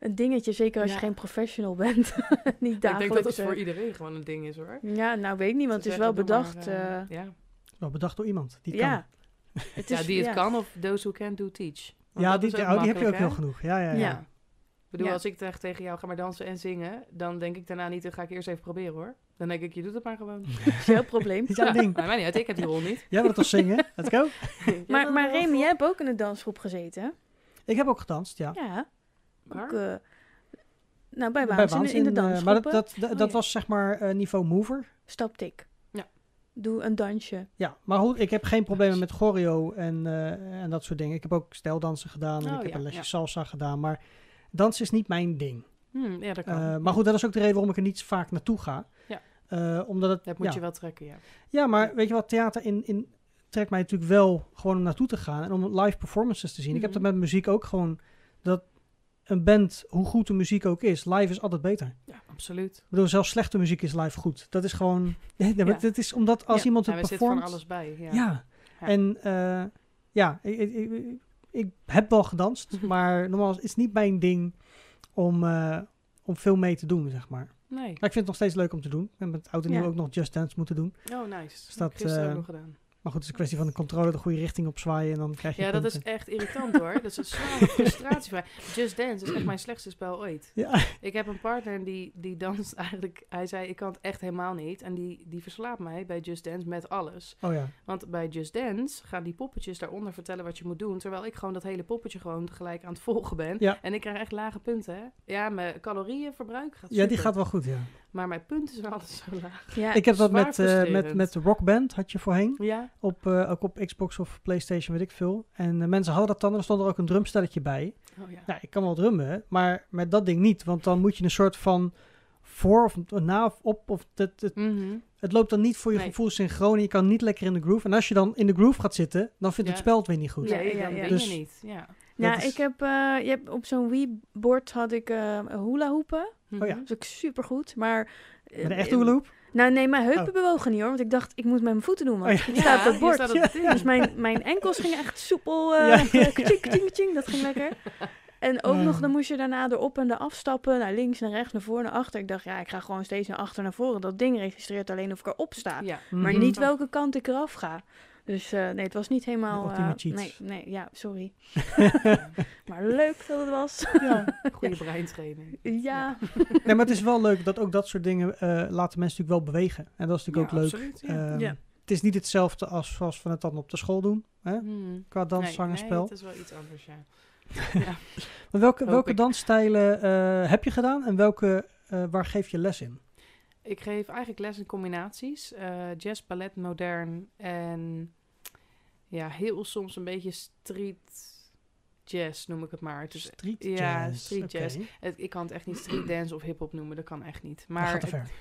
een dingetje. Zeker als je Ja. geen professional bent. Niet Ik denk dagelijks. dat het voor iedereen gewoon een ding is hoor. Ja, nou weet ik niet, want Ze het is wel maar, bedacht. eh, eh, ja. Wel bedacht door iemand die ja. kan. Het ja, is- die het ja. kan of those who can do teach. Want Ja, die, oh, die heb je ook makkelijk, heel genoeg. Ja, ja, ja. Ja. Ja. Ik bedoel, Ja. als ik zeg tegen jou, ga maar dansen en zingen, dan denk ik daarna niet, dan ga ik eerst even proberen hoor. Dan denk ik, je doet het maar gewoon. Dat is jouw probleem. Niet jouw ding. Maar mij niet uit, ik heb die rol niet. Jij wil het toch zingen? Let's go. Maar, maar Remy, jij hebt ook in een dansgroep gezeten? Ik heb ook gedanst, ja. Ja. Waar? Ook, eh, nou, bij Bij Waans, in, de- in de in, eh. Maar dat, dat, dat, Oh, dat ja. was zeg maar eh, niveau mover. Staptik. Ja. Doe een dansje. Ja, maar goed, ik heb geen problemen met choreo en, eh, en dat soort dingen. Ik heb ook stijldansen gedaan en Oh, ik heb ja, een lesje ja. salsa gedaan. Maar dans is niet mijn ding. Hm, ja, dat kan. Eh, maar goed, dat is ook de reden waarom ik er niet zo vaak naartoe ga. Ja. Eh, omdat het, Dat moet ja. je wel trekken, ja. ja, maar weet je wat, theater in, in, trekt mij natuurlijk wel gewoon om naartoe te gaan en om live performances te zien. Ik heb dat Mhm. met muziek ook gewoon, dat een band, hoe goed de muziek ook is, live is altijd beter. Ja, absoluut. Ik bedoel, zelfs slechte muziek is live goed. Dat is gewoon, Ja. het is omdat als iemand Ja, het er zit van performt... alles bij. Ja. En eh, ja, ik, ik, ik, ik heb wel gedanst, maar normaal is het niet mijn ding om, eh, om veel mee te doen, zeg maar. Nee. Maar ik vind het nog steeds leuk om te doen. Ik heb met oud en nieuw Ja. ook nog Just Dance moeten doen. Oh, nice. Dus dat, Gisteren eh, ook nog gedaan. Maar goed, het is een kwestie van de controle de goede richting op zwaaien en dan krijg je Ja, dat is echt irritant hoor. Dat is een zware frustratie. voor. Just Dance is echt mijn slechtste spel ooit. Ja, Ik heb een partner die, die danst eigenlijk... Hij zei, ik kan het echt helemaal niet. En die, die verslaapt mij bij Just Dance met alles. oh ja. Want bij Just Dance gaan die poppetjes daaronder vertellen wat je moet doen. Terwijl ik gewoon dat hele poppetje gewoon gelijk aan het volgen ben. Ja. En ik krijg echt lage punten, hè. Ja, mijn calorieënverbruik gaat Ja, die super. gaat wel goed, ja. Maar mijn punten zijn altijd zo laag. Ja, Ik heb dat met, eh, met, met Rockband, had je voorheen. Ja? Op, eh, ook op Xbox of Playstation, weet ik veel. En eh, mensen hadden dat dan en er stond er ook een drumstelletje bij. Oh ja. Ja, ik kan wel drummen, maar met dat ding niet. Want dan moet je een soort van voor of na of op. Of het, het, Mhm. het loopt dan niet voor je Nee. gevoel synchroon. en Je kan niet lekker in de groove. En als je dan in de groove gaat zitten, dan vindt Ja. het spel het weer niet goed. Ja, Nee, ja, ja. Dus- niet. Ja. Ja, Dat is- ik heb, eh, je hebt op zo'n Wii-bord had ik eh hula hoepen. Oh ja. Dat is ook super goed. Maar. eh, echte hula hoop? Nou, nee, mijn heupen Oh. bewogen niet hoor. Want ik dacht, ik moet met mijn voeten doen. Want Oh ja. het staat op het hier bord. Dus mijn, mijn enkels gingen echt soepel. Ja, eh ja, ja. Tjing, tjing, tjing, dat ging lekker. En ook Ja. nog, dan moest je daarna erop en eraf stappen. Naar links, naar rechts, naar voor, naar achter. Ik dacht, ja, ik ga gewoon steeds naar achter, naar voren. Dat ding registreert alleen of ik erop sta. Ja. Maar Mhm. niet welke kant ik eraf ga. Dus eh, nee, het was niet helemaal... Eh, nee, nee, ja, sorry. maar leuk dat het was. Ja. Goede breintraining. ja, Nee, maar het is wel leuk dat ook dat soort dingen eh, laten mensen natuurlijk wel bewegen. En dat is natuurlijk Ja, ook leuk. absoluut, ja. Ehm, Ja. Het is niet hetzelfde als zoals we het dan op de school doen. Hè? Hmm. Qua dans, Nee, zang en nee, spel. het is wel iets anders, ja. Maar welke, Hoop welke ik. dansstijlen eh, heb je gedaan en welke, eh, waar geef je les in? Ik geef eigenlijk les in combinaties. eh, jazz, ballet, modern en ja, heel soms een beetje street jazz noem ik het maar. Het is, Street ja, jazz. street Oké. jazz. het, ik kan het echt niet street dance of hip-hop noemen, dat kan echt niet. Dat Maar gaat te het- ver.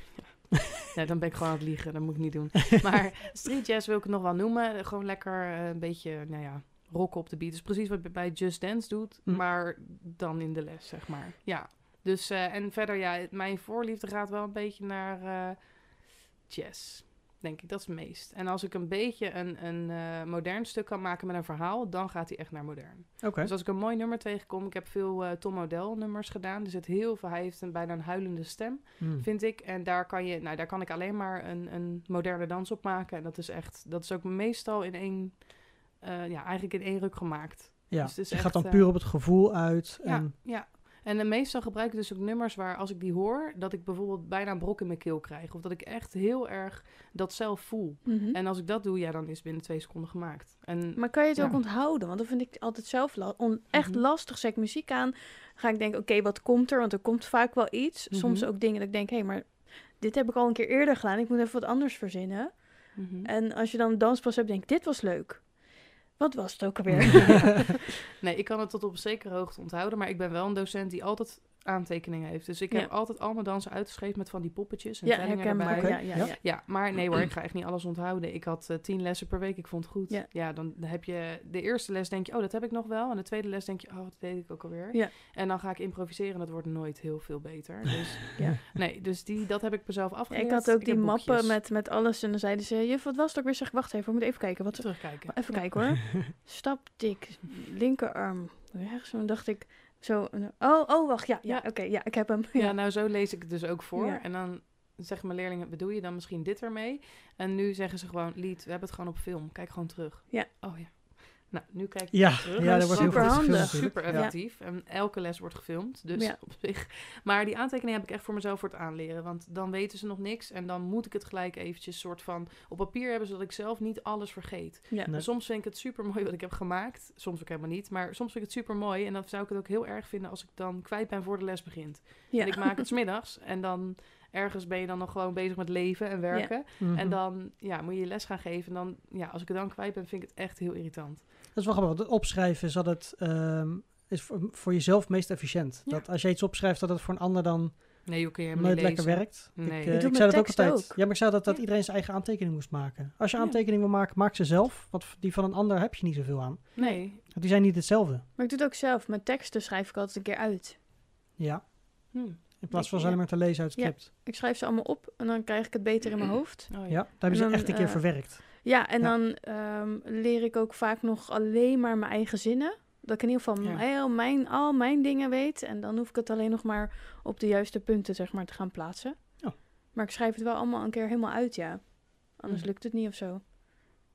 Ja, dan ben ik gewoon aan het liegen. Dat moet ik niet doen. Maar street jazz wil ik het nog wel noemen. Gewoon lekker eh, een beetje, nou ja, rocken op de beat. Dus precies wat je bij Just Dance doet, Hm. maar dan in de les, zeg maar. Ja. Dus, eh, en verder, ja, het- mijn voorliefde gaat wel een beetje naar eh, jazz. Denk ik, dat is het meest. En als ik een beetje een, een eh, modern stuk kan maken met een verhaal, dan gaat hij echt naar modern. Oké. Dus als ik een mooi nummer tegenkom, ik heb veel Tom Odell nummers gedaan. Er zit heel veel, hij heeft een, bijna een huilende stem Hmm. vind ik. En daar kan, je, nou, daar kan ik alleen maar een, een moderne dans op maken. En dat is echt, dat is ook meestal in één, ja, eigenlijk in één ruk gemaakt. Ja, Dus het is je echt, gaat dan puur op het gevoel uit. Ja, En, ja. En eh, meestal gebruik ik dus ook nummers waar als ik die hoor, dat ik bijvoorbeeld bijna een brok in mijn keel krijg. Of dat ik echt heel erg dat zelf voel. Mhm. En als ik dat doe, ja, dan is het binnen twee seconden gemaakt. En Maar kan je het Ja. ook onthouden? Want dat vind ik altijd zelf la- on- echt Mhm. lastig. Zet ik muziek aan, ga ik denken, oké, wat komt er? Want er komt vaak wel iets. Soms Mhm. ook dingen dat ik denk, hé, maar dit heb ik al een keer eerder gedaan. Ik moet even wat anders verzinnen. En als je dan een danspas hebt, denk ik, dit was leuk. Wat was het ook alweer? Nee, ik kan het tot op een zekere hoogte onthouden, maar ik ben wel een docent die altijd aantekeningen heeft. Dus ik Ja. heb altijd al mijn dansen uitgeschreven met van die poppetjes en ja, tellingen herkenbaar. erbij. Ja, ja, Ja. ja. Ja, maar nee hoor, ik ga echt niet alles onthouden. Ik had eh, tien lessen per week, ik vond het goed. Ja. Ja. dan heb je de eerste les denk je, oh, dat heb ik nog wel. En de tweede les denk je, oh, dat deed ik ook alweer. Ja. En dan ga ik improviseren en dat wordt nooit heel veel beter. Dus Ja. nee, dus die, dat heb ik mezelf afgeleerd. ik had ook die mappen met, met alles. En dan zeiden ze, juf, wat was het ook weer? Zeg, wacht even, we moeten even kijken. Wat, terugkijken. even Ja. kijken hoor. Staptik, linkerarm, rechts. En dan dacht ik, zo, oh, oh, wacht, ja, ja, Ja. oké, ja, ik heb hem. Ja, nou zo lees ik het dus ook voor. En dan zeggen mijn leerlingen, bedoel je dan misschien dit ermee? En nu zeggen ze gewoon, Lied, we hebben het gewoon op film. Kijk gewoon terug. Ja. Oh ja. Nou, nu kijk ik Ja, terug. ja, er wordt heel veel Superhandig. gefilmd natuurlijk. Super Ja. effectief. En elke les wordt gefilmd. Dus Ja. op zich. Maar die aantekeningen heb ik echt voor mezelf voor het aanleren. Want dan weten ze nog niks. En dan moet ik het gelijk eventjes soort van op papier hebben. Zodat ik zelf niet alles vergeet. Ja. Nee. Soms vind ik het super mooi wat ik heb gemaakt. Soms ook helemaal niet. Maar soms vind ik het super mooi. En dan zou ik het ook heel erg vinden als ik dan kwijt ben voor de les begint. Ja. En ik maak het smiddags. En dan ergens ben je dan nog gewoon bezig met leven en werken. Mhm. En dan ja, moet je je les gaan geven. En dan, ja, als ik het dan kwijt ben, vind ik het echt heel irritant. Dat is wel grappig. want Het opschrijven is altijd ehm, is voor, voor jezelf meest efficiënt. Ja. Dat als je iets opschrijft, dat het voor een ander dan Nee, joh, kun je helemaal nooit niet lekker lezen. werkt. Nee. Ik, eh, ik zei dat ook altijd. ook. Ja, maar ik zei dat, dat Ja. iedereen zijn eigen aantekening moest maken. Als je Ja. aantekening wil maken, maak ze zelf. Want die van een ander heb je niet zoveel aan. Nee. Want die zijn niet hetzelfde. Maar ik doe het ook zelf. Mijn teksten schrijf ik altijd een keer uit. Ja. Hm. In plaats van ze Ja. alleen maar te lezen uit het Ja. script. Ik schrijf ze allemaal op en dan krijg ik het beter in mijn hoofd. Oh, Ja, daar hebben ze echt een keer eh, verwerkt. Ja, en Ja. dan ehm, leer ik ook vaak nog alleen maar mijn eigen zinnen. Dat ik in ieder geval Ja. heel mijn, al mijn dingen weet. En dan hoef ik het alleen nog maar op de juiste punten zeg maar, te gaan plaatsen. Ja. Maar ik schrijf het wel allemaal een keer helemaal uit, ja. Anders lukt het niet of zo.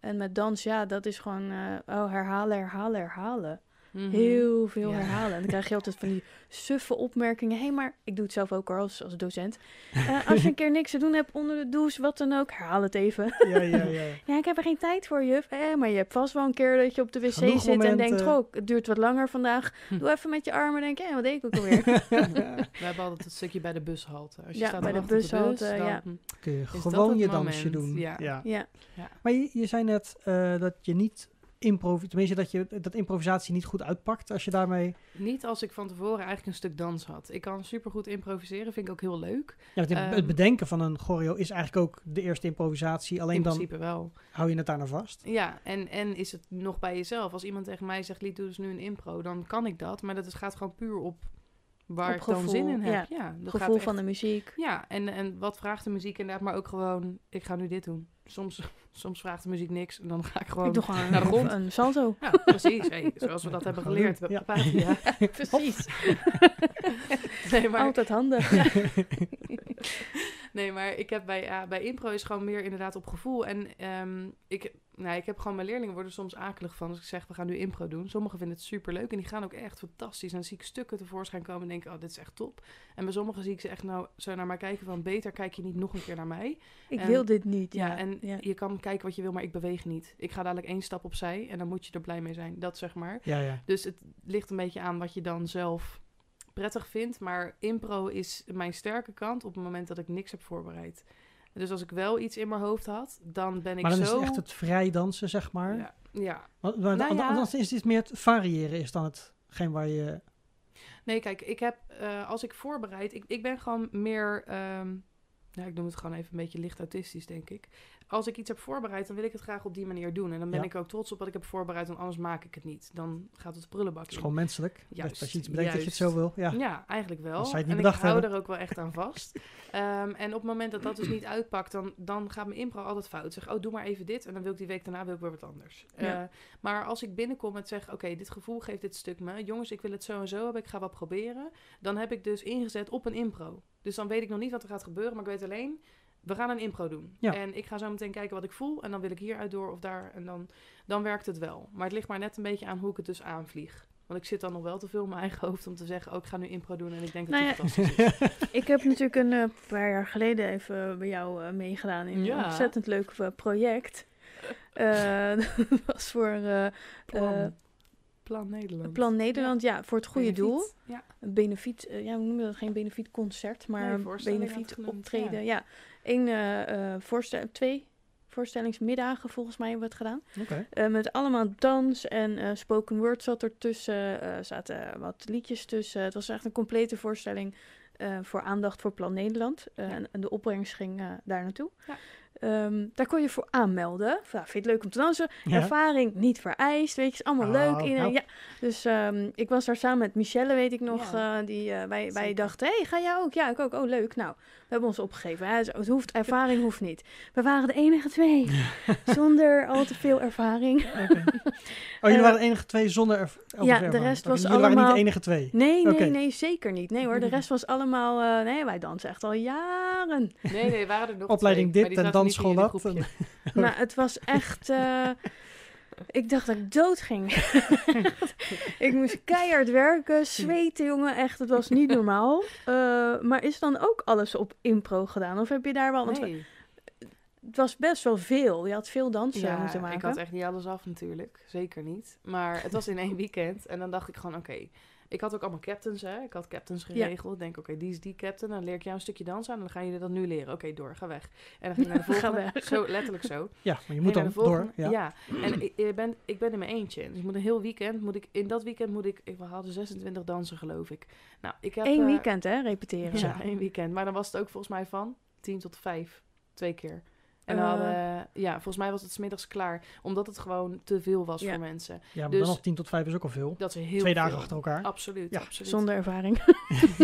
En met dans, ja, dat is gewoon eh, oh, herhalen, herhalen, herhalen. Mhm. Heel veel Ja. herhalen. En dan krijg je altijd van die suffe opmerkingen. Hé, hey, maar ik doe het zelf ook hoor, als, als docent. Eh, als je een keer niks te doen hebt onder de douche, wat dan ook, herhaal het even. Ja, ja, ja. Ja, ik heb er geen tijd voor, juf. Eh, maar je hebt vast wel een keer dat je op de wc Genoeg zit en denkt... Goh, het duurt wat langer vandaag. Hm. Doe even met je armen. denk je, wat deed ik ook alweer? We hebben altijd het stukje bij de bushalte. Als je Ja, staat bij de bushalte, bus, dan- ja. Kun je gewoon je moment? dansje doen. Ja. ja. Maar je, je zei net eh, dat je niet improv tenminste dat, je, dat improvisatie niet goed uitpakt als je daarmee... Niet als ik van tevoren eigenlijk een stuk dans had. Ik kan supergoed improviseren, vind ik ook heel leuk. Ja, het- Ehm, het bedenken van een choreo is eigenlijk ook de eerste improvisatie. Alleen In dan principe wel. hou je het daarna vast. Ja, en, en is het nog bij jezelf. Als iemand tegen mij zegt, Lied, doe dus nu een impro, dan kan ik dat. Maar dat is, gaat gewoon puur op waar Op ik dan zin in heb. ja. Ja, dat gaat Gevoel echt- van de muziek. Ja, en, en wat vraagt de muziek inderdaad, maar ook gewoon, ik ga nu dit doen. Soms, soms vraagt de muziek niks en dan ga ik gewoon... ik doe gewoon naar de een, grond. een salto. Ja, precies. Hey, zoals we dat hebben geleerd bij ja. Papatia. Precies. Nee, maar, Altijd handig. nee, maar ik heb bij, ja, bij impro is gewoon meer inderdaad op gevoel. En ehm, ik, nou, ik heb gewoon mijn leerlingen worden soms akelig van als ik zeg, we gaan nu impro doen. Sommigen vinden het superleuk en die gaan ook echt fantastisch. En dan zie ik stukken tevoorschijn komen en denk ik, oh, dit is echt top. En bij sommigen zie ik ze echt nou zo naar mij kijken van, beter kijk je niet nog een keer naar mij. Ik En- wil dit niet. Ja, Ja, en ja. je kan kijken wat je wil, maar ik beweeg niet. Ik ga dadelijk één stap opzij en dan moet je er blij mee zijn. Dat zeg maar. Ja, ja. Dus het ligt een beetje aan wat je dan zelf prettig vindt. Maar impro is mijn sterke kant op het moment dat ik niks heb voorbereid. Dus als ik wel iets in mijn hoofd had, dan ben ik Maar dan zo... is het echt het vrij dansen, zeg maar. Ja, ja. Want, want Nou ja. Anders is het meer het variëren is dan hetgeen waar je... Nee, kijk, ik heb, eh, als ik voorbereid, ik, ik ben gewoon meer, ehm, nou, ik noem het gewoon even een beetje licht autistisch, denk ik. Als ik iets heb voorbereid, dan wil ik het graag op die manier doen. En dan ben Ja. ik ook trots op wat ik heb voorbereid, want anders maak ik het niet. Dan gaat het prullenbak Het is in. gewoon menselijk. Juist, als je iets bedenkt dat je het zo wil. Ja. Ja, eigenlijk wel. En ik hou er ook wel echt aan vast. Ehm, en op het moment dat dat dus niet uitpakt, dan, dan gaat mijn impro altijd fout. Zeg, oh, doe maar even dit. En dan wil ik die week daarna wil ik weer wat anders. Ja. Eh, maar als ik binnenkom en zeg, oké, dit gevoel geeft dit stuk me. Jongens, ik wil het zo en zo hebben. Ik ga wat proberen. Dan heb ik dus ingezet op een impro. Dus dan weet ik nog niet wat er gaat gebeuren. Maar ik weet alleen, we gaan een impro doen. Ja. En ik ga zo meteen kijken wat ik voel. En dan wil ik hieruit door of daar. En dan, dan werkt het wel. Maar het ligt maar net een beetje aan hoe ik het dus aanvlieg. Want ik zit dan nog wel te veel in mijn eigen hoofd om te zeggen... oh, ik ga nu impro doen en ik denk dat Nou het ja, fantastisch is. Ik heb natuurlijk een eh, paar jaar geleden even bij jou eh, meegedaan in Ja. een ontzettend leuk eh, project. Eh, dat was voor eh, Plan, eh, Plan Nederland. Plan Nederland, ja, voor het goede Benefiet. doel. Ja. Een benefiet, ja, hoe noem je dat? Geen benefietconcert, maar Nee, een voorstelling had benefiet het genoemd, optreden. Ja, Eén, eh, eh, voorstel, twee voorstellingsmiddagen volgens mij hebben we het gedaan. Oké. Eh, met allemaal dans en spoken word zat ertussen. Er zaten wat liedjes tussen. Het was echt een complete voorstelling voor aandacht voor Plan Nederland. Ja. en, de opbrengst ging daar naartoe. Ja. Ehm, daar kon je voor aanmelden. Ja, vind je het leuk om te dansen? Ja. Ervaring niet vereist, weet je, is allemaal Oh, leuk. Nou. ja. Dus ehm, ik was daar samen met Michelle, weet ik nog, die wij, wij dachten, hey, ga jij ook? Ja, ik ook. Oh, leuk. Nou, hebben ons opgegeven. Hè. Het hoeft, ervaring hoeft niet. We waren de enige twee, zonder al te veel ervaring. Oké. Oh, jullie Eh, waren de enige twee zonder erv- ja, ervaring. de rest was Jullie waren niet allemaal- de enige twee. Nee, nee, nee, zeker niet. Nee hoor, de rest was allemaal... eh, nee, wij dansen echt al jaren. Nee, nee, waren er nog Opleiding twee, dit en dansschool dat. Maar het was echt... eh, ik dacht dat ik dood ging. ik moest keihard werken, zweten, jongen. Echt, het was niet normaal. Eh, maar is dan ook alles op impro gedaan? Of heb je daar wel... Nee. Het was best wel veel. Je had veel dansen Ja, moeten maken. ik had echt niet alles af natuurlijk. Zeker niet. Maar het was in één weekend. En dan dacht ik gewoon, oké. Ik had ook allemaal captains, hè. Ik had captains geregeld. Ik denk, oké, die is die captain. Dan leer ik jou een stukje dansen aan. En dan gaan jullie dat nu leren. Oké, door, ga weg. En dan ging ik naar de Ga volgende. weg. Zo, letterlijk zo. Ja, maar je moet dan door. Ja. Ja. En ik, ben, ik ben in mijn eentje. Dus ik moet een heel weekend, moet ik, in dat weekend moet ik, ik we hadden 26 dansen geloof ik. Nou, ik heb... Eén eh, weekend, hè, repeteren. Ja, één weekend. Maar dan was het ook volgens mij van 10 tot 5. Twee keer. En dan Eh. hadden, ja, volgens mij was het 's middags klaar. Omdat het gewoon te veel was Ja. voor mensen. Ja, maar Dus- dan nog 10 tot 5 is ook al veel. Dat is heel Twee dagen achter elkaar. Absoluut, Ja. absoluut. Zonder ervaring.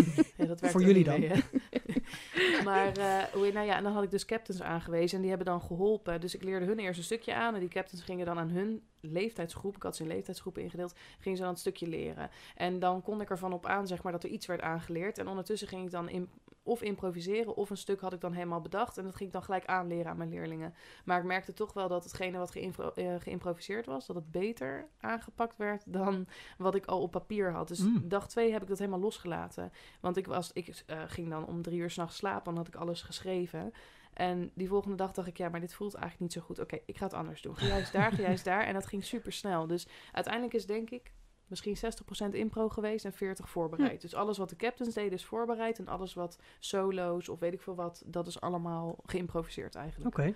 Dat werkt Voor jullie dan. mee, maar hoe- nou ja, en dan had ik dus captains aangewezen en die hebben dan geholpen. Dus ik leerde hun eerst een stukje aan en die captains gingen dan aan hun leeftijdsgroep, ik had ze in leeftijdsgroepen ingedeeld, gingen ze dan een stukje leren. En dan kon ik ervan op aan, zeg maar, dat er iets werd aangeleerd. En ondertussen ging ik dan in, of improviseren of een stuk had ik dan helemaal bedacht. En dat ging ik dan gelijk aanleren aan mijn leerlingen. Maar ik merkte toch wel dat hetgene wat geïmpro- eh, geïmproviseerd was, dat het beter aangepakt werd dan wat ik al op papier had. Dus Mm. dag twee heb ik dat helemaal losgelaten. Want ik, was, ik eh, ging dan om drie uur s'nachts slapen, dan had ik alles geschreven. En die volgende dag dacht ik, ja, maar dit voelt eigenlijk niet zo goed. Oké, ik ga het anders doen. Ga juist daar, ga juist daar. En dat ging super snel. Dus uiteindelijk is denk ik misschien 60% impro geweest en 40% voorbereid. Dus alles wat de captains deden is voorbereid. En alles wat solo's of weet ik veel wat, dat is allemaal geïmproviseerd eigenlijk. Oké.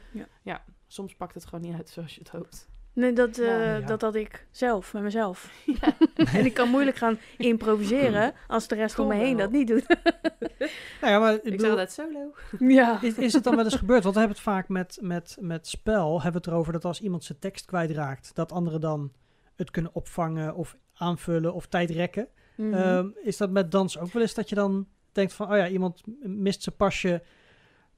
Soms pakt het gewoon niet uit zoals je het hoopt. Nee, dat, eh, ja. dat had ik zelf, met mezelf. Ja. en ik kan moeilijk gaan improviseren als de rest om me heen wel. dat niet doet. Nou ja, maar ik Ik zeg bedoel, altijd solo. ja. is, is het dan wel eens gebeurd? Want we hebben het vaak met, met, met spel, hebben we het erover dat als iemand zijn tekst kwijtraakt, dat anderen dan het kunnen opvangen of aanvullen of tijd rekken. Mhm. Ehm, is dat met dans ook wel eens dat je dan denkt van, oh ja, iemand mist zijn pasje,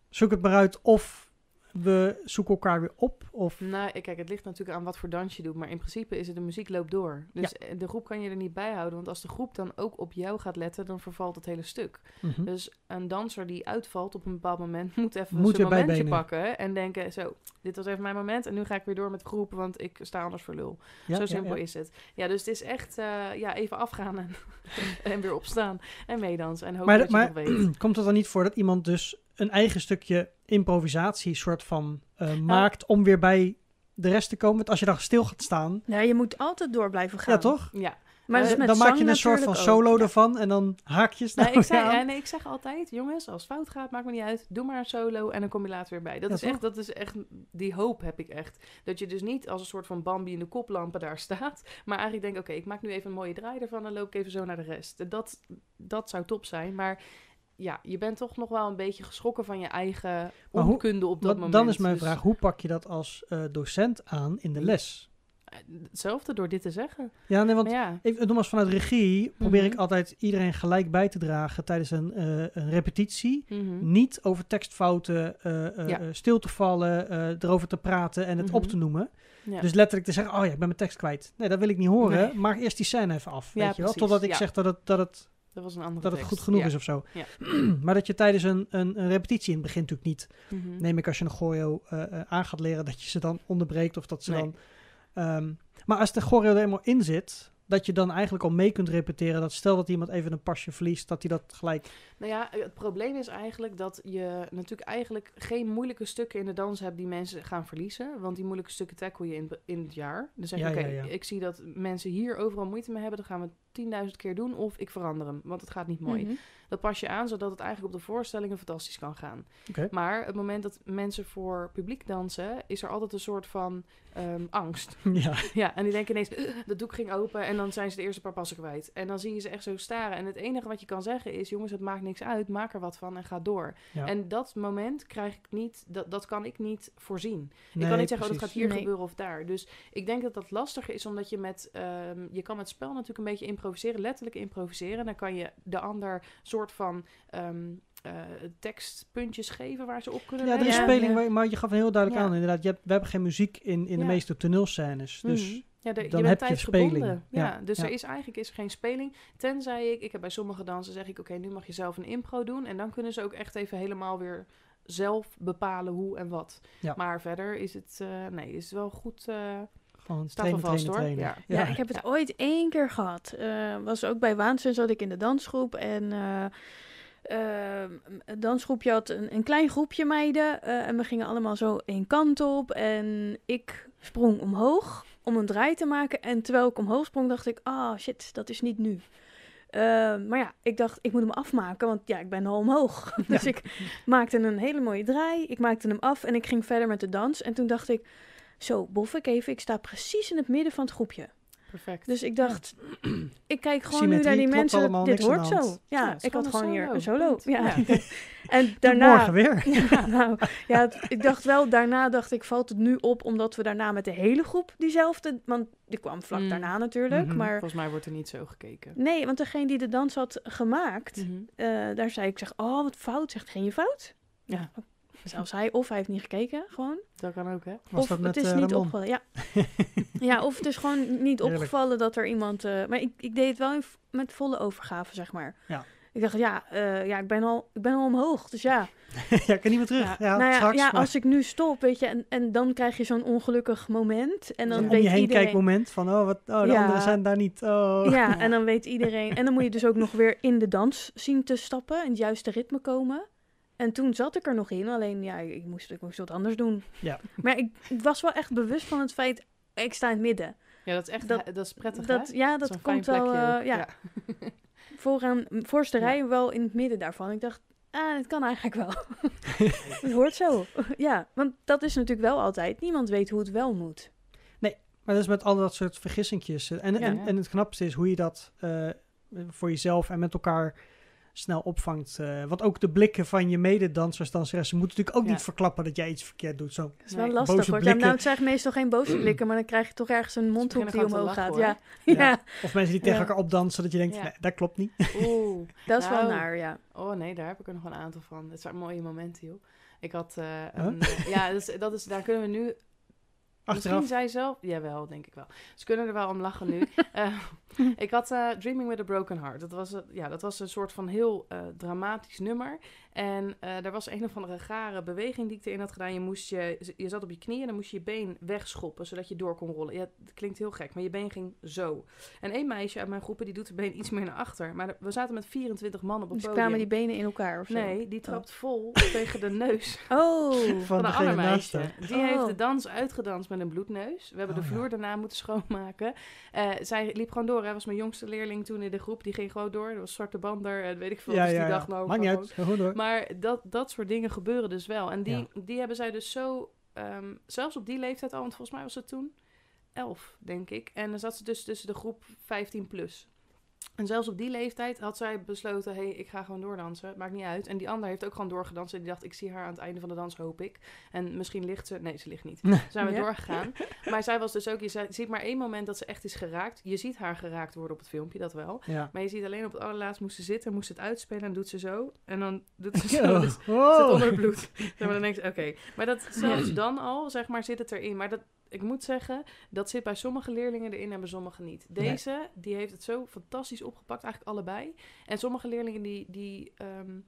zoek het maar uit of we zoeken elkaar weer op? Of, Nou, kijk, het ligt natuurlijk aan wat voor dans je doet. Maar in principe is het de muziek loopt door. Dus eh, de groep kan je er niet bij houden. Want als de groep dan ook op jou gaat letten, dan vervalt het hele stuk. Mhm. Dus een danser die uitvalt op een bepaald moment, moet even Moet zijn momentje bijbenen. pakken. En denken, zo, dit was even mijn moment. En nu ga ik weer door met de groep, want ik sta anders voor lul. Ja, zo simpel ja. is het. Ja, dus het is echt eh, ja, even afgaan en, en weer opstaan. En meedansen. En hopen Maar, dat je maar nog weet. komt het dan niet voor dat iemand dus een eigen stukje improvisatie soort van Nou. eh, maakt om weer bij de rest te komen? Want als je dan stil gaat staan, ja, je moet altijd door blijven gaan. ja toch? Ja, Maar is Eh, dan maak je een soort van ook. solo ervan en dan haakjes Nee, nou ik, ja, nee, ik zeg altijd, jongens, als het fout gaat, maakt me niet uit. Doe maar een solo en dan kom je later weer bij. Dat, Ja, is, toch? echt, dat is echt, die hoop heb ik echt. Dat je dus niet als een soort van Bambi in de koplampen daar staat. Maar eigenlijk denkt, oké, ik maak nu even een mooie draai ervan en loop ik even zo naar de rest. Dat, dat zou top zijn, maar... Ja, je bent toch nog wel een beetje geschrokken van je eigen Maar onkunde op dat moment. dan is mijn Dus, vraag, hoe pak je dat als eh, docent aan in de les? Hetzelfde door dit te zeggen. Ja, nee, want Maar ja, ik noem als vanuit regie, probeer Mhm. ik altijd iedereen gelijk bij te dragen tijdens een, eh, een repetitie. mhm. Niet over tekstfouten eh, Ja. stil te vallen, erover te praten en het Mhm. op te noemen. ja. Dus letterlijk te zeggen, oh ja, ik ben mijn tekst kwijt. Nee, dat wil ik niet horen. Nee. Maak eerst die scène even af, weet je wel? Totdat ik zeg dat het, dat het, dat was een andere dat het tekst. goed genoeg Ja. is of zo. Ja. maar dat je tijdens een, een, een repetitie in het begin natuurlijk niet... Mhm. Neem ik als je een choreo eh, eh, aan gaat leren, dat je ze dan onderbreekt of dat ze Nee. dan... ehm, maar als de choreo er eenmaal in zit, dat je dan eigenlijk al mee kunt repeteren. Dat stel dat iemand even een pasje verliest, dat hij dat gelijk... Nou ja, het probleem is eigenlijk dat je natuurlijk eigenlijk geen moeilijke stukken in de dans hebt die mensen gaan verliezen. Want die moeilijke stukken tackle je in, in het jaar. Dan zeg je, Ja, oké, ja, ja. ik zie dat mensen hier overal moeite mee hebben. Dan gaan we 10.000 keer doen of ik verander hem. Want het gaat niet mooi. Mhm. Dat pas je aan, zodat het eigenlijk op de voorstellingen fantastisch kan gaan. Maar het moment dat mensen voor publiek dansen, is er altijd een soort van ehm, angst. ja. Ja, en die denken ineens, "Ugh, dat doek ging open en dan zijn ze de eerste paar passen kwijt. En dan zie je ze echt zo staren. En het enige wat je kan zeggen is, jongens, het maakt niks uit, maak er wat van en ga door. Ja. En dat moment krijg ik niet, dat, dat kan ik niet voorzien. ik kan niet zeggen, oh, dat gaat hier Nee. gebeuren of daar. Dus ik denk dat dat lastiger is, omdat je met, ehm, je kan met spel natuurlijk een beetje improviseren, letterlijk improviseren. Dan kan je de ander soort van ehm, eh, tekstpuntjes geven waar ze op kunnen Ja, er is speling, ja. maar- maar je gaf heel duidelijk Ja. aan inderdaad. Je hebt, we hebben geen muziek in, in de Ja. meeste toneelscènes. Dus Mhm. ja, de, dan je heb bent je tijdsgebonden. speling. Ja, Ja, dus ja. er is eigenlijk is er geen speling. Tenzij ik, ik heb bij sommige dansen zeg ik, oké, nu mag je zelf een impro doen. En dan kunnen ze ook echt even helemaal weer zelf bepalen hoe en wat. Ja. Maar verder is het, eh, nee, is het wel goed. eh gewoon trainen, vast, trainen, hoor. trainen. Ja, ik heb het ooit één keer gehad. Eh, was ook bij Waanzin, zat ik in de dansgroep. En het dansgroepje had een, een klein groepje meiden. eh, en we gingen allemaal zo één kant op. En ik sprong omhoog om een draai te maken. En terwijl ik omhoog sprong, dacht ik... Ah, shit, dat is niet nu. Eh, maar ja, ik dacht, ik moet hem afmaken, want ja, ik ben al omhoog. dus ik maakte een hele mooie draai. Ik maakte hem af en ik ging verder met de dans. En toen dacht ik, zo, bof ik even. Ik sta precies in het midden van het groepje. perfect. Dus ik dacht, ik kijk gewoon nu naar die mensen. allemaal, dit hoort zo. Ja, ik had gewoon hier een solo. Ja. Ja. en daarna. morgen weer. Ja, nou, ja, ik dacht wel, daarna dacht ik, valt het nu op, omdat we daarna met de hele groep diezelfde, want die kwam vlak Mm. daarna natuurlijk, Mhm. maar Volgens mij wordt er niet zo gekeken. nee, want degene die de dans had gemaakt, Mhm. eh, daar zei ik, zeg, oh, wat fout, zegt, geen je fout? Ja. Zelfs hij, of hij heeft niet gekeken, gewoon. Dat kan ook, hè? Was of dat met het is eh, niet Ramon? opgevallen. Ja. ja, of het is gewoon niet Heerlijk. opgevallen dat er iemand. eh, maar ik, ik deed het wel in met volle overgave, zeg maar. Ja. Ik dacht, ja, eh, ja ik, ben al, ik ben al omhoog. Dus ja, ja, ik kan niet meer terug. Ja, nou ja, straks. ja maar als ik nu stop, weet je, en, en dan krijg je zo'n ongelukkig moment. En dan Ja. om weet je heen iedereen. kijkmoment van, oh, wat, oh de Ja. anderen zijn daar niet. Oh. Ja, en dan weet iedereen. En dan moet je dus ook nog weer in de dans zien te stappen, in het juiste ritme komen. En toen zat ik er nog in, alleen ja, ik moest, ik moest wat anders doen. Ja. Maar ik, ik was wel echt bewust van het feit, ik sta in het midden. Ja, dat is echt Dat- dat, is prettig, Dat, hè? ja, dat komt wel. eh, ook. ja, vooraan, voorste Ja. rij wel in het midden daarvan. Ik dacht, ah, het kan eigenlijk wel. het hoort zo. ja, want dat is natuurlijk wel altijd. Niemand weet hoe het wel moet. Maar dat is met al dat soort vergissingjes. En, en, Ja. en het knapste is hoe je dat eh, voor jezelf en met elkaar snel opvangt. Eh, want ook de blikken van je mededansers, danseressen moeten natuurlijk ook Ja. niet verklappen dat jij iets verkeerd doet. Zo. Dat is wel Nee, lastig boze hoor. Ja, blikken. nou, het zijn meestal geen boze blikken, maar dan krijg je toch ergens een mondhoek die omhoog gaat. Ja. Ja. Ja. Of mensen die tegen Ja. elkaar opdansen, dat je denkt, Ja. nee, dat klopt niet. Oeh. dat is wel Nou, naar, ja. Oh nee, daar heb ik er nog een aantal van. Dat zijn mooie momenten, joh. Ik had eh, Huh? een... eh, ja, dat is, dat is, daar kunnen we nu... Achteraf. Misschien zij zelf... Jawel, denk ik wel. Ze kunnen er wel om lachen nu. Eh, ik had eh, Dreaming with a Broken Heart. Dat was, een- ja, dat was een soort van heel eh, dramatisch nummer. En eh er was een of andere gare beweging die ik erin had gedaan. Je, moest je, je zat op je knieën en dan moest je je been wegschoppen, zodat je door kon rollen. Ja, het klinkt heel gek, maar je been ging zo. En één meisje uit mijn groepen die doet de been iets meer naar achter. Maar we zaten met 24 man op een Dus podium. kwamen die benen in elkaar of zo? Nee, die trapt vol tegen de neus Oh, Van van een ander meisje. haar. Die Oh. heeft de dans uitgedanst met een bloedneus. We hebben Oh, de ja. vloer daarna moeten schoonmaken. Eh, zij liep gewoon door. Hij was mijn jongste leerling toen in de groep. Die ging gewoon door. Dat was zwarte bander en weet ik veel. Ja, dus die ja, ja. dacht nou Maakt niet gewoon- uit. Ga Goed hoor. Maar dat, dat soort dingen gebeuren dus wel. En die, Ja. die hebben zij dus zo... ehm, zelfs op die leeftijd al, want volgens mij was het toen elf, denk ik. En dan zat ze dus tussen de groep 15 plus. En zelfs op die leeftijd had zij besloten... hé, hey, ik ga gewoon doordansen. Maakt niet uit. En die ander heeft ook gewoon doorgedanst. En die dacht, ik zie haar aan het einde van de dans, hoop ik. En misschien ligt ze... Nee, ze ligt niet. Zijn we Ja. doorgegaan. Maar zij was dus ook... Je zi- ziet maar één moment dat ze echt is geraakt. Je ziet haar geraakt worden op het filmpje, dat wel. Ja. Maar je ziet alleen op het allerlaatst moest ze zitten, moest ze het uitspelen en doet ze zo. En dan doet ze zo. Oh. Dus zit onder het bloed. Dan denk je, oké. Maar dat, zelfs dan al, zeg maar, zit het erin. Maar dat, ik moet zeggen, dat zit bij sommige leerlingen erin en bij sommige niet. Nee. Deze, die heeft het zo fantastisch opgepakt, eigenlijk allebei. En sommige leerlingen, die, die, ehm,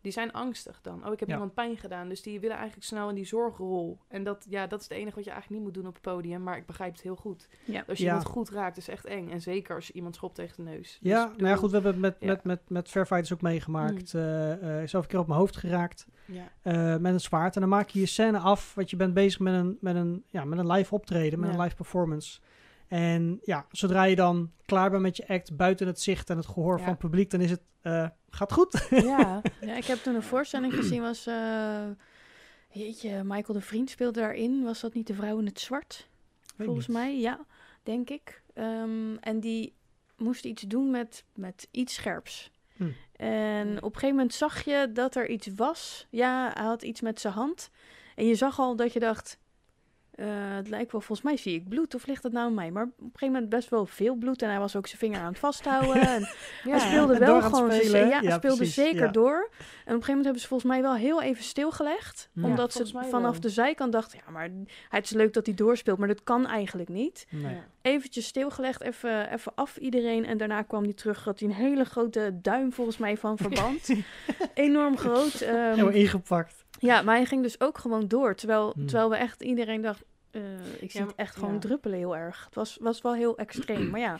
die zijn angstig dan. Oh, ik heb Ja. iemand pijn gedaan. Dus die willen eigenlijk snel in die zorgrol. En dat, ja, dat is het enige wat je eigenlijk niet moet doen op het podium. Maar ik begrijp het heel goed. ja. Als je Ja. iemand goed raakt, is echt eng. En zeker als je iemand schopt tegen de neus. Ja, Dus nou ja, goed, we hebben het met, ja. met, met, met Fair Fighters ook meegemaakt. eh, eh, zelf een keer op mijn hoofd geraakt Ja. eh, met een zwaard. En dan maak je je scène af, want je bent bezig met een, met een, ja, met een live optreden, met Ja. een live performance. En ja, zodra je dan klaar bent met je act, buiten het zicht en het gehoor Ja. van het publiek, dan is het, eh, gaat goed. Ja, ja, ik heb toen een voorstelling gezien, was... eh jeetje, Michael de Vriend speelde daarin. Was dat niet de vrouw in het zwart? Weet volgens niet. mij, ja, denk ik. Ehm, en die moest iets doen met, met iets scherps. Hm. En op een gegeven moment zag je dat er iets was. Ja, hij had iets met zijn hand. En je zag al dat je dacht... eh, het lijkt wel, volgens mij zie ik bloed. Of ligt dat nou aan mij? Maar op een gegeven moment best wel veel bloed. En hij was ook zijn vinger aan het vasthouden. en ja. hij speelde en wel gewoon... spelen, ja, Ja, hij speelde precies, zeker ja. door. En op een gegeven moment hebben ze volgens mij wel heel even stilgelegd. Ja, omdat ze vanaf wel. de zijkant dachten... Ja, maar het is leuk dat hij doorspeelt. Maar dat kan eigenlijk niet Nee. Eventjes stilgelegd, even, even af iedereen. En daarna kwam hij terug, had hij een hele grote duim volgens mij van verband. Enorm groot. ehm, Helemaal ingepakt. ja, maar hij ging dus ook gewoon door. Terwijl, Hmm. terwijl we echt, iedereen dacht, eh, ik zie Ja, het echt gewoon ja. druppelen heel erg. Het was, was wel heel extreem, maar ja,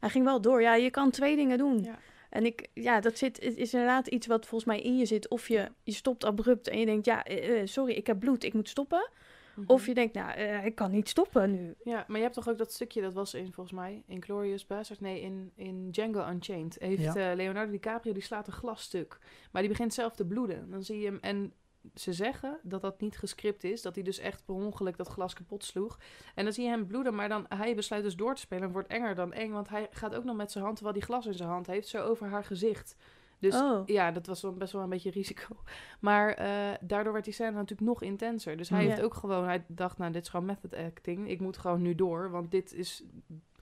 hij ging wel door. Ja, je kan twee dingen doen. Ja. En ik, ja, dat zit, het is inderdaad iets wat volgens mij in je zit. Of je, je stopt abrupt en je denkt, ja, eh, eh, sorry, ik heb bloed, ik moet stoppen. Mhm. Of je denkt, nou, eh, ik kan niet stoppen nu. Ja, maar je hebt toch ook dat stukje, dat was in volgens mij, in Glorious Bastards, nee, in, in Django Unchained, heeft Ja. eh, Leonardo DiCaprio, die slaat een glasstuk. Maar die begint zelf te bloeden. Dan zie je hem, en ze zeggen dat dat niet gescript is, dat hij dus echt per ongeluk dat glas kapot sloeg. En dan zie je hem bloeden, maar dan, hij besluit dus door te spelen en wordt enger dan eng, want hij gaat ook nog met zijn hand, terwijl hij glas in zijn hand heeft, zo over haar gezicht. Dus Oh. ja, dat was best wel een beetje risico. Maar eh, daardoor werd die scène natuurlijk nog intenser. Dus hij Ja. heeft ook gewoon, hij dacht, nou, dit is gewoon method acting. Ik moet gewoon nu door, want dit is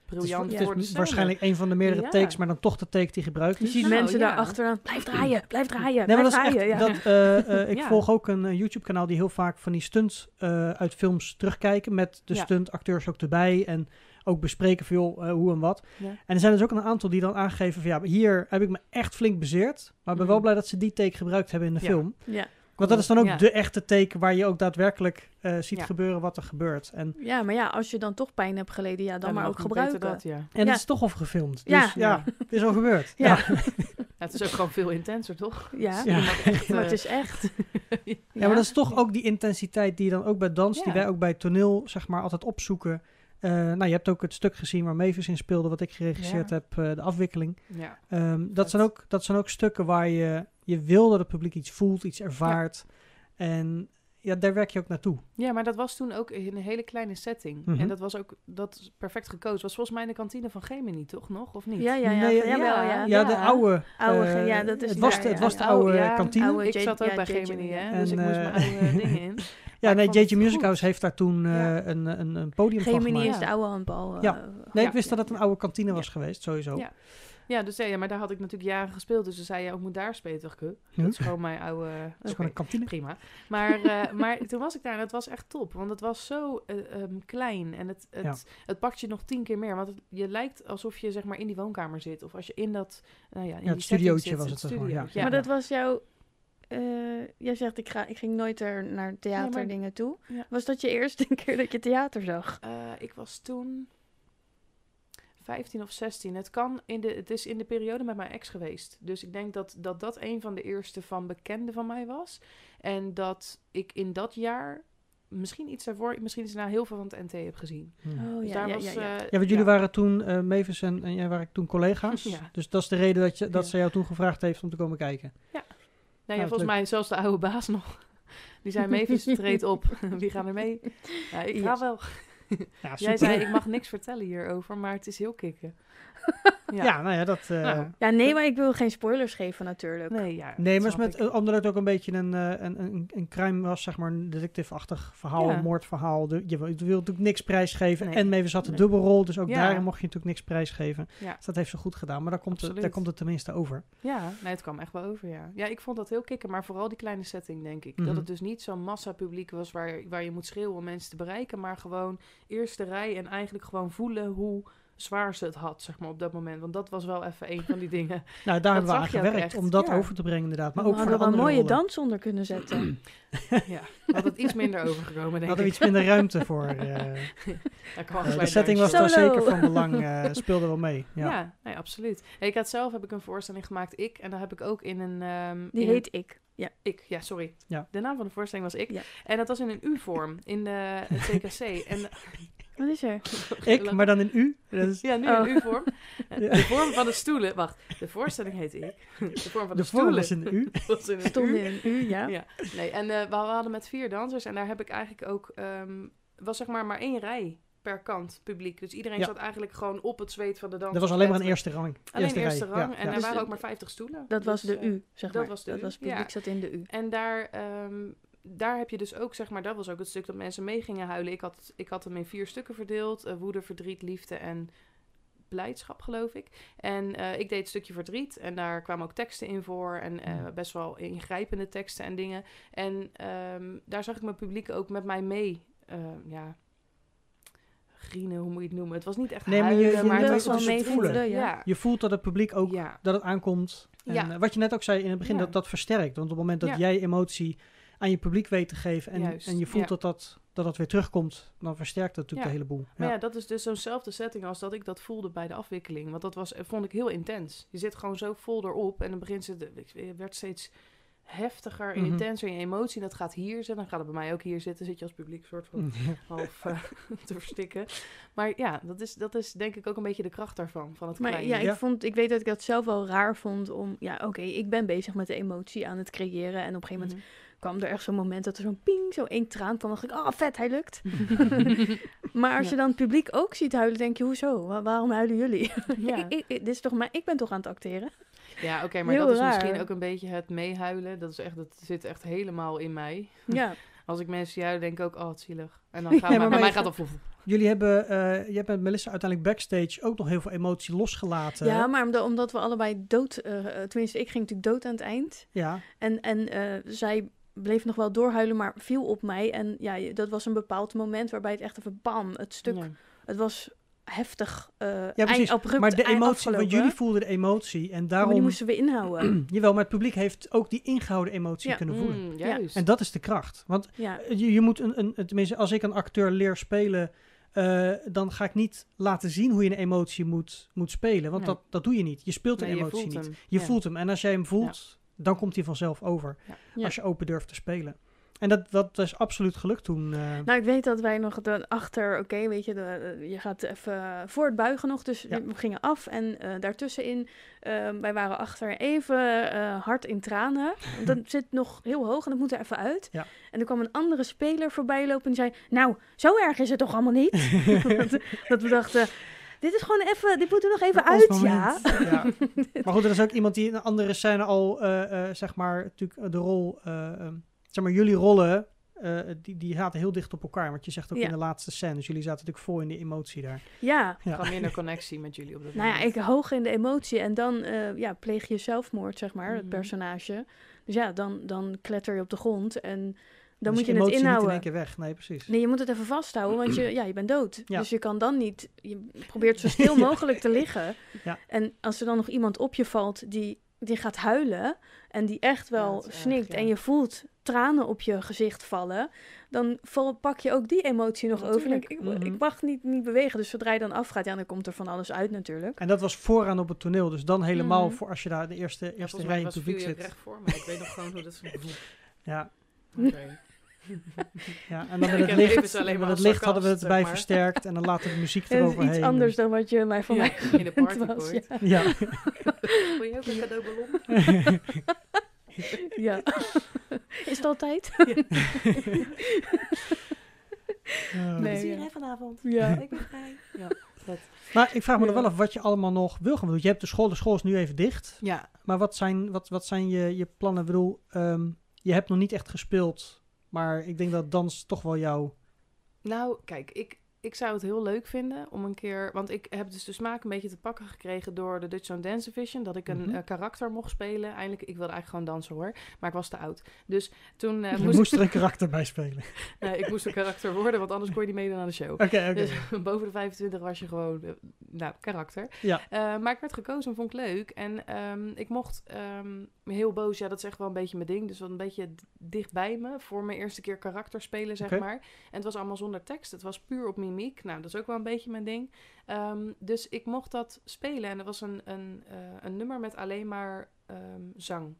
briljant het is, het waarschijnlijk een van de meerdere Ja. takes, maar dan toch de take die gebruikt Je is. ziet Nou, mensen ja. daar achteraan, blijf draaien, blijf draaien, Nee, maar blijf dat draaien. echt, ja. dat, eh, eh, ik Ja. volg ook een eh, YouTube-kanaal die heel vaak van die stunts eh, uit films terugkijken. Met de Ja. stuntacteurs ook erbij. En ook bespreken veel eh, hoe en wat. Ja. En er zijn dus ook een aantal die dan aangeven van ja, hier heb ik me echt flink bezeerd. Maar ik ben wel Mhm. blij dat ze die take gebruikt hebben in de Ja. film. Ja. Want dat is dan ook Ja. de echte take waar je ook daadwerkelijk eh, ziet Ja. gebeuren wat er gebeurt. En, ja, maar ja, als je dan toch pijn hebt geleden, ja, dan maar ook gebruiken. Dat, ja. en Ja. het is toch al gefilmd. Dus Ja. ja, het is al gebeurd. Ja. Ja, het is ook gewoon veel intenser, toch? Ja, Ja. Echt, maar het is echt. Ja, maar dat is toch ook die intensiteit die je dan ook bij dans, die wij ook bij toneel, zeg maar, altijd opzoeken. Eh, nou, je hebt ook het stuk gezien waar Mavis in speelde, wat ik geregisseerd Ja. heb, eh, de afwikkeling. ja. Ehm, dat, zijn ook, dat zijn ook stukken waar je, je wil dat het publiek iets voelt, iets ervaart. En ja, daar werk je ook naartoe. Ja, maar dat was toen ook in een hele kleine setting. Mhm. En dat was ook dat is perfect gekozen. Was volgens mij in de kantine van Gemini, toch nog? Of niet? Ja, ja, ja. Nee, ja, jawel, ja. ja. Ja, de oude. Oude, eh, ja, dat is het was, de, het ja. was de Ja, oude ja, kantine. oude Ik zat ook ja, bij Gemini, hè? En, dus ik moest eh, mijn oude dingen in. ja, nee, JJ Music. House heeft daar toen eh, Ja. een, een, een podium van Gemini gemaakt. is de oude handbal. eh, Ja. Nee, Ja. ik wist dat het een oude kantine was Ja. geweest, sowieso. Ja. Ja, dus ja, maar daar had ik natuurlijk jaren gespeeld. Dus ze zei, ja, ik moet daar spelen. Toen dacht ik, huh? Dat is gewoon mijn oude... Dat is gewoon een kantine. Prima. Maar, eh, maar toen was ik daar en het was echt top. Want het was zo eh, ehm, klein. En het, het, Ja. het pakt je nog tien keer meer. Want het, je lijkt alsof je zeg maar in die woonkamer zit. Of als je in dat... Nou ja, in Ja, het studiootje zit, was het, maar, ja. Maar dat was jouw... eh, jij zegt, ik, ga, ik ging nooit er naar theaterdingen toe. Ja. Was dat je eerste keer dat je theater zag? Eh, ik was toen 15 of 16. Het, kan in de, het is in de periode met mijn ex geweest. Dus ik denk dat, dat dat een van de eerste van bekenden van mij was. En dat ik in dat jaar, misschien iets daarvoor, misschien iets na heel veel van het NT heb gezien. Hm. Oh Dus ja, daar ja, was, ja, ja. eh, Ja, want jullie waren toen, eh Mavis en, en jij waren toen collega's. Ja. Dus dat is de reden dat, je, dat Ja. ze jou toen gevraagd heeft om te komen kijken. Nee, Nou, ja, volgens leuk. mij zelfs de oude baas nog. Die zei, Mavis treedt op. Wie gaat er mee? Ja, ik ga Yes. wel. Ja, Jij zei, ik mag niks vertellen hierover, maar het is heel kicken. Ja. nou ja, dat... eh, Nou, Ja, nee, maar ik wil geen spoilers geven natuurlijk. Nee, ja. Nee, maar ik. met, omdat het ook een beetje een, eh, een, een, een crime was, zeg maar, een detective-achtig verhaal, Ja. een moordverhaal. De, je wil, je wil natuurlijk niks prijsgeven. Nee. En Mavis had een Nee. dubbelrol, dus ook Ja. daar mocht je natuurlijk niks prijsgeven. Ja. Dus dat heeft ze goed gedaan, maar daar komt, het, daar komt het tenminste over. Ja, nee, het kwam echt wel over, ja. Ja, ik vond dat heel kicken, maar vooral die kleine setting, denk ik. Mhm. Dat het dus niet zo'n massapubliek was waar, waar je moet schreeuwen om mensen te bereiken, maar gewoon eerste rij en eigenlijk gewoon voelen hoe zwaar ze het had, zeg maar, op dat moment. Want dat was wel even een van die dingen. Nou, daar hebben we aan gewerkt om dat ja. over te brengen inderdaad. Maar we ook voor de hadden wel een mooie rollen. dans onder kunnen zetten. ja, had het iets minder overgekomen, denk Hadden we ik. iets minder ruimte voor. eh, eh, de setting was daar zeker van belang, eh, speelde wel mee. Ja. Ja, nee, absoluut. Ik had zelf heb ik een voorstelling gemaakt, ik, en daar heb ik ook in een... ehm, Die in een- heet Ik. Ja. Ik, ja, sorry. Ja. De naam van de voorstelling was ik. Ja. En dat was in een U-vorm, in de, het CKC. en Wat is er? Ik, maar dan in u. Dat is Ja, nu Oh. in U-vorm. Ja. De vorm van de stoelen... Wacht, de voorstelling heet ik. De vorm van de, de vorm stoelen was in de u. was in een Stond U. in U, ja. Ja. Nee, en eh, we hadden met vier dansers en daar heb ik eigenlijk ook... ehm was zeg maar maar één rij per kant publiek. Dus iedereen Ja. zat eigenlijk gewoon op het zweet van de dansers. Dat was alleen maar een eerste rang. Alleen eerste, rij. rang. Ja, en ja. er Dus waren de- ook maar 50 stoelen. Dat was Dus, de eh, U, zeg dat maar. was de dat U, was publiek ja. zat in de U. En daar, ehm, daar heb je dus ook, zeg maar, dat was ook het stuk dat mensen mee gingen huilen. Ik had, ik had hem in vier stukken verdeeld. eh, woede, verdriet, liefde en blijdschap, geloof ik. En eh, ik deed het stukje verdriet en daar kwamen ook teksten in voor. En eh, Hmm. best wel ingrijpende teksten en dingen. En ehm, daar zag ik mijn publiek ook met mij mee, eh, ja... Grienen, hoe moet je het noemen? Het was niet echt Nee, maar je- huilen, je maar moet het was wel mee voelen. voelen, ja. Ja. Je voelt dat het publiek ook ja. dat het aankomt. En Ja. wat je net ook zei in het begin, Ja. dat dat versterkt. Want op het moment dat Ja. jij emotie aan je publiek weet te geven en, Juist, en je voelt ja. dat, dat, dat dat weer terugkomt, dan versterkt dat natuurlijk Ja. de hele boel. Maar Ja. ja, dat is dus zo'nzelfde setting als dat ik dat voelde bij de afwikkeling. Want dat was, vond ik heel intens. Je zit gewoon zo vol erop en dan begint ze, de- werd steeds heftiger en Mhm. intenser in je emotie. En dat gaat hier zitten, dan gaat het bij mij ook hier zitten. Zit je als publiek soort van half eh, te verstikken. Maar ja, dat is, dat is denk ik ook een beetje de kracht daarvan, van het Maar kleine. ja, ik, Ja. vond, ik weet dat ik dat zelf wel raar vond om... Ja, oké, ik ben bezig met de emotie aan het creëren. En op een gegeven moment Mhm. Kwam er echt zo'n moment dat er zo'n ping, zo één traan kwam. dacht ik, oh vet, hij lukt. maar als Ja. je dan het publiek ook ziet huilen, denk je, hoezo? Wa- waarom huilen jullie? Ja. ik, ik- dit is toch maar, ik ben toch aan het acteren? Ja, oké, maar Heel dat is raar. misschien ook een beetje het meehuilen. Dat, is echt, dat zit echt helemaal in mij. Ja, Als ik mensen zie huilen, denk ik ook, oh, wat zielig. En dan Ja, gaat maar bij mij maar- gaat het op. Jullie hebben, eh je hebt met Melissa uiteindelijk backstage ook nog heel veel emotie losgelaten. ja maar omdat, omdat we allebei dood... eh, eh, tenminste, ik ging natuurlijk dood aan het eind. Ja, En, en eh, zij bleef nog wel doorhuilen, maar viel op mij. En ja, dat was een bepaald moment waarbij het echt even bam, het stuk... Ja. Het was heftig, eh ja precies. eind, abrupt maar de emotie, afgelopen. want jullie voelden de emotie en Maar daarom... die moesten we inhouden. Jawel, maar het publiek heeft ook die ingehouden emotie Ja. kunnen voelen. Mm, juist. En dat is de kracht. Want ja. je, je moet een, een, tenminste, als ik een acteur leer spelen, eh, dan ga ik niet laten zien hoe je een emotie moet, moet spelen. Want Nee. dat, dat doe je niet. Je speelt een Nee, je emotie voelt niet. hem. Je Ja. voelt hem. En als jij hem voelt, dan komt hij vanzelf over. Ja. Als je open durft te spelen. En dat, dat is absoluut gelukt toen. eh, Nou, ik weet dat wij nog achter, oké, weet je, de, de- je gaat even voortbuigen nog, dus Ja. we gingen af. En eh, daartussenin, eh, wij waren achter even eh, hard in tranen. Want Dat zit nog heel hoog en dat moet er even uit. Ja. En er kwam een andere speler voorbij lopen en die zei, nou, zo erg is het toch allemaal niet? dat, dat we dachten, dit is gewoon even, dit moet er nog even uit, moment. ja. Ja. Maar goed, er is ook iemand die in een andere scène al, eh, eh, zeg maar, natuurlijk de rol, eh, ehm, zeg maar, jullie rollen, eh, die, die zaten heel dicht op elkaar. Want je zegt ook Ja. in de laatste scène, dus jullie zaten natuurlijk vol in de emotie daar. Ja, Ja. Gewoon minder connectie met jullie op dat Nou ja, moment. ik hoog in de emotie en dan eh, ja, pleeg je zelfmoord, zeg maar, het Mhm. personage. Dus ja, dan, dan kletter je op de grond en dan Dus moet je het niet in inhouden. één keer weg. Nee, precies. Nee, je moet het even vasthouden, want je, ja, je bent dood. Ja. Dus je kan dan niet, je probeert zo stil mogelijk te liggen. Ja. En als er dan nog iemand op je valt die, die gaat huilen en die echt wel snikt ja. en je voelt tranen op je gezicht vallen, dan val, pak je ook die emotie nog over. Ik, ik, Mhm. ik mag niet, niet bewegen, dus zodra je dan afgaat, ja, dan komt er van alles uit natuurlijk. En dat was vooraan op het toneel, dus dan helemaal Mhm. voor als je daar de eerste, eerste rij in publiek zit. recht voor me. Ik weet nog gewoon hoe dat is. Ja, Oké. ja, en dan met het licht, met maar het licht hadden we het sarcast, bij zeg maar. versterkt en dan later de muziek Het is eroverheen. iets anders dan wat je mij van Ja, mij in de party was. Ja. Ja, Wil je ook een cadeauballon? ja. Is het altijd? Ja. Nee, Plezier, ja. hè, vanavond. Ja. Ik ben vrij. Ja. Maar ik vraag me er Ja. wel af wat je allemaal nog wil gaan doen. Want Je hebt de school, de school is nu even dicht. Ja, Maar wat zijn, wat, wat zijn je, je plannen? Ik bedoel, ehm, je hebt nog niet echt gespeeld. Maar ik denk dat dans toch wel jouw... Nou, kijk, ik, ik zou het heel leuk vinden om een keer... Want ik heb dus de smaak een beetje te pakken gekregen door de Dutch Sound Dance Division. Dat ik een Mhm. eh, karakter mocht spelen. Eindelijk, ik wilde eigenlijk gewoon dansen hoor. Maar ik was te oud. Dus toen je moest, moest er een karakter bij spelen. ik, nee, ik moest een karakter worden, want anders kon je niet meedoen aan de show. Oké, oké. Dus boven de 25 was je gewoon, eh, nou, karakter. Ja. Maar ik werd gekozen en vond ik leuk. En ehm, ik mocht ehm, heel boos, ja, dat is echt wel een beetje mijn ding. Dus wat een beetje d- dicht bij me voor mijn eerste keer karakter spelen, zeg maar. En het was allemaal zonder tekst. Het was puur op mimiek. Nou, dat is ook wel een beetje mijn ding. Ehm, dus ik mocht dat spelen. En dat was een, een, eh, een nummer met alleen maar ehm, zang.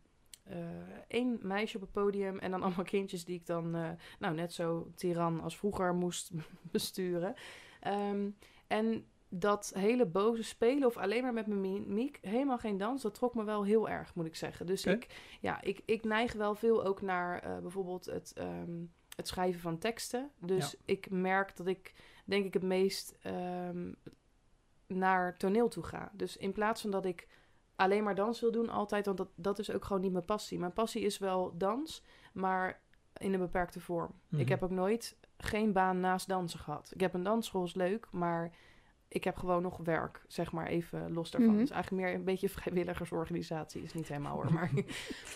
Eén meisje op het podium en dan allemaal kindjes die ik dan, eh, nou net zo tiran als vroeger moest besturen. Ehm, en dat hele boze spelen of alleen maar met mijn mimiek, helemaal geen dans, dat trok me wel heel erg, moet ik zeggen. Dus ik, ja, ik, ik neig wel veel ook naar eh, bijvoorbeeld het, ehm, het schrijven van teksten. Dus ik merk dat ik, denk ik, het meest ehm, naar toneel toe ga. Dus in plaats van dat ik alleen maar dans wil doen altijd, want dat, dat is ook gewoon niet mijn passie. Mijn passie is wel dans, maar in een beperkte vorm. Mhm. Ik heb ook nooit geen baan naast dansen gehad. Ik heb een dansschool, is leuk, maar ik heb gewoon nog werk, zeg maar even los daarvan. Mhm. Dus eigenlijk meer een beetje vrijwilligersorganisatie, is niet helemaal hoor. Maar,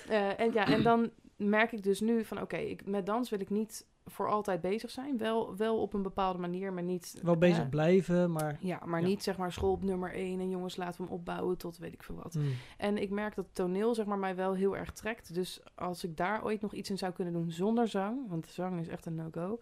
Eh, en ja, en dan merk ik dus nu van oké, ik met dans wil ik niet voor altijd bezig zijn. Wel, wel op een bepaalde manier, maar niet... Wel bezig eh, blijven, maar... ja, maar Ja. niet zeg maar school op nummer 1 en jongens laten we hem opbouwen tot weet ik veel wat. Hmm. En ik merk dat toneel zeg maar mij wel heel erg trekt. Dus als ik daar ooit nog iets in zou kunnen doen zonder zang, want zang is echt een no-go,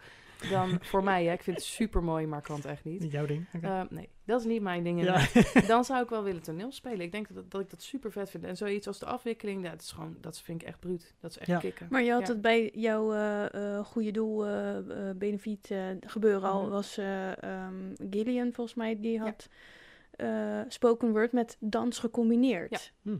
dan voor mij, hè, ik vind het super mooi, maar kan het echt niet. Niet jouw ding. Oké. Eh, nee, dat is niet mijn ding. ja. Dan zou ik wel willen toneel spelen. Ik denk dat, dat ik dat super vet vind. En zoiets als de afwikkeling, dat is gewoon, dat vind ik echt bruut. Dat is echt Ja. kicken. Maar je had Ja. het bij jouw eh, eh, goede doel, eh eh, benefiet eh, gebeuren al, Mhm. was eh ehm, Gillian volgens mij, die had eh, spoken word met dans gecombineerd. Ja.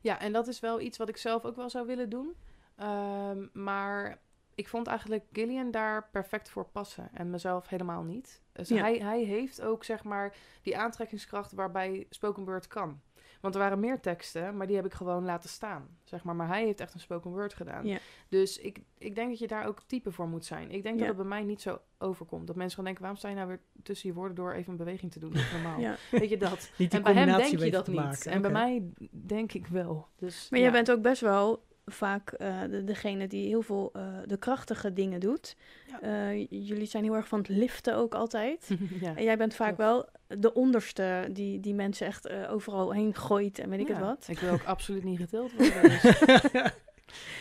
Ja, en dat is wel iets wat ik zelf ook wel zou willen doen. Ehm, maar ik vond eigenlijk Gillian daar perfect voor passen en mezelf helemaal niet. Dus Ja. hij, hij heeft ook zeg maar die aantrekkingskracht waarbij spoken word kan. Want er waren meer teksten, maar die heb ik gewoon laten staan. Zeg maar. maar hij heeft echt een spoken word gedaan. Ja. Dus ik, ik denk dat je daar ook type voor moet zijn. Ik denk Ja. dat het bij mij niet zo overkomt. Dat mensen gaan denken, waarom sta je nou weer tussen je woorden door even een beweging te doen? Dat normaal. Ja. Weet je dat? En bij hem denk je dat niet. maken. En bij mij denk ik wel. Dus, Maar jij bent ook best wel vaak eh, de, degene die heel veel eh, de krachtige dingen doet. Ja. Eh, jullie zijn heel erg van het liften ook altijd. ja. En jij bent vaak wel de onderste die, die mensen echt overal heen gooit en weet ik Ja, het wat. Ik wil ook absoluut niet getild worden. Dus.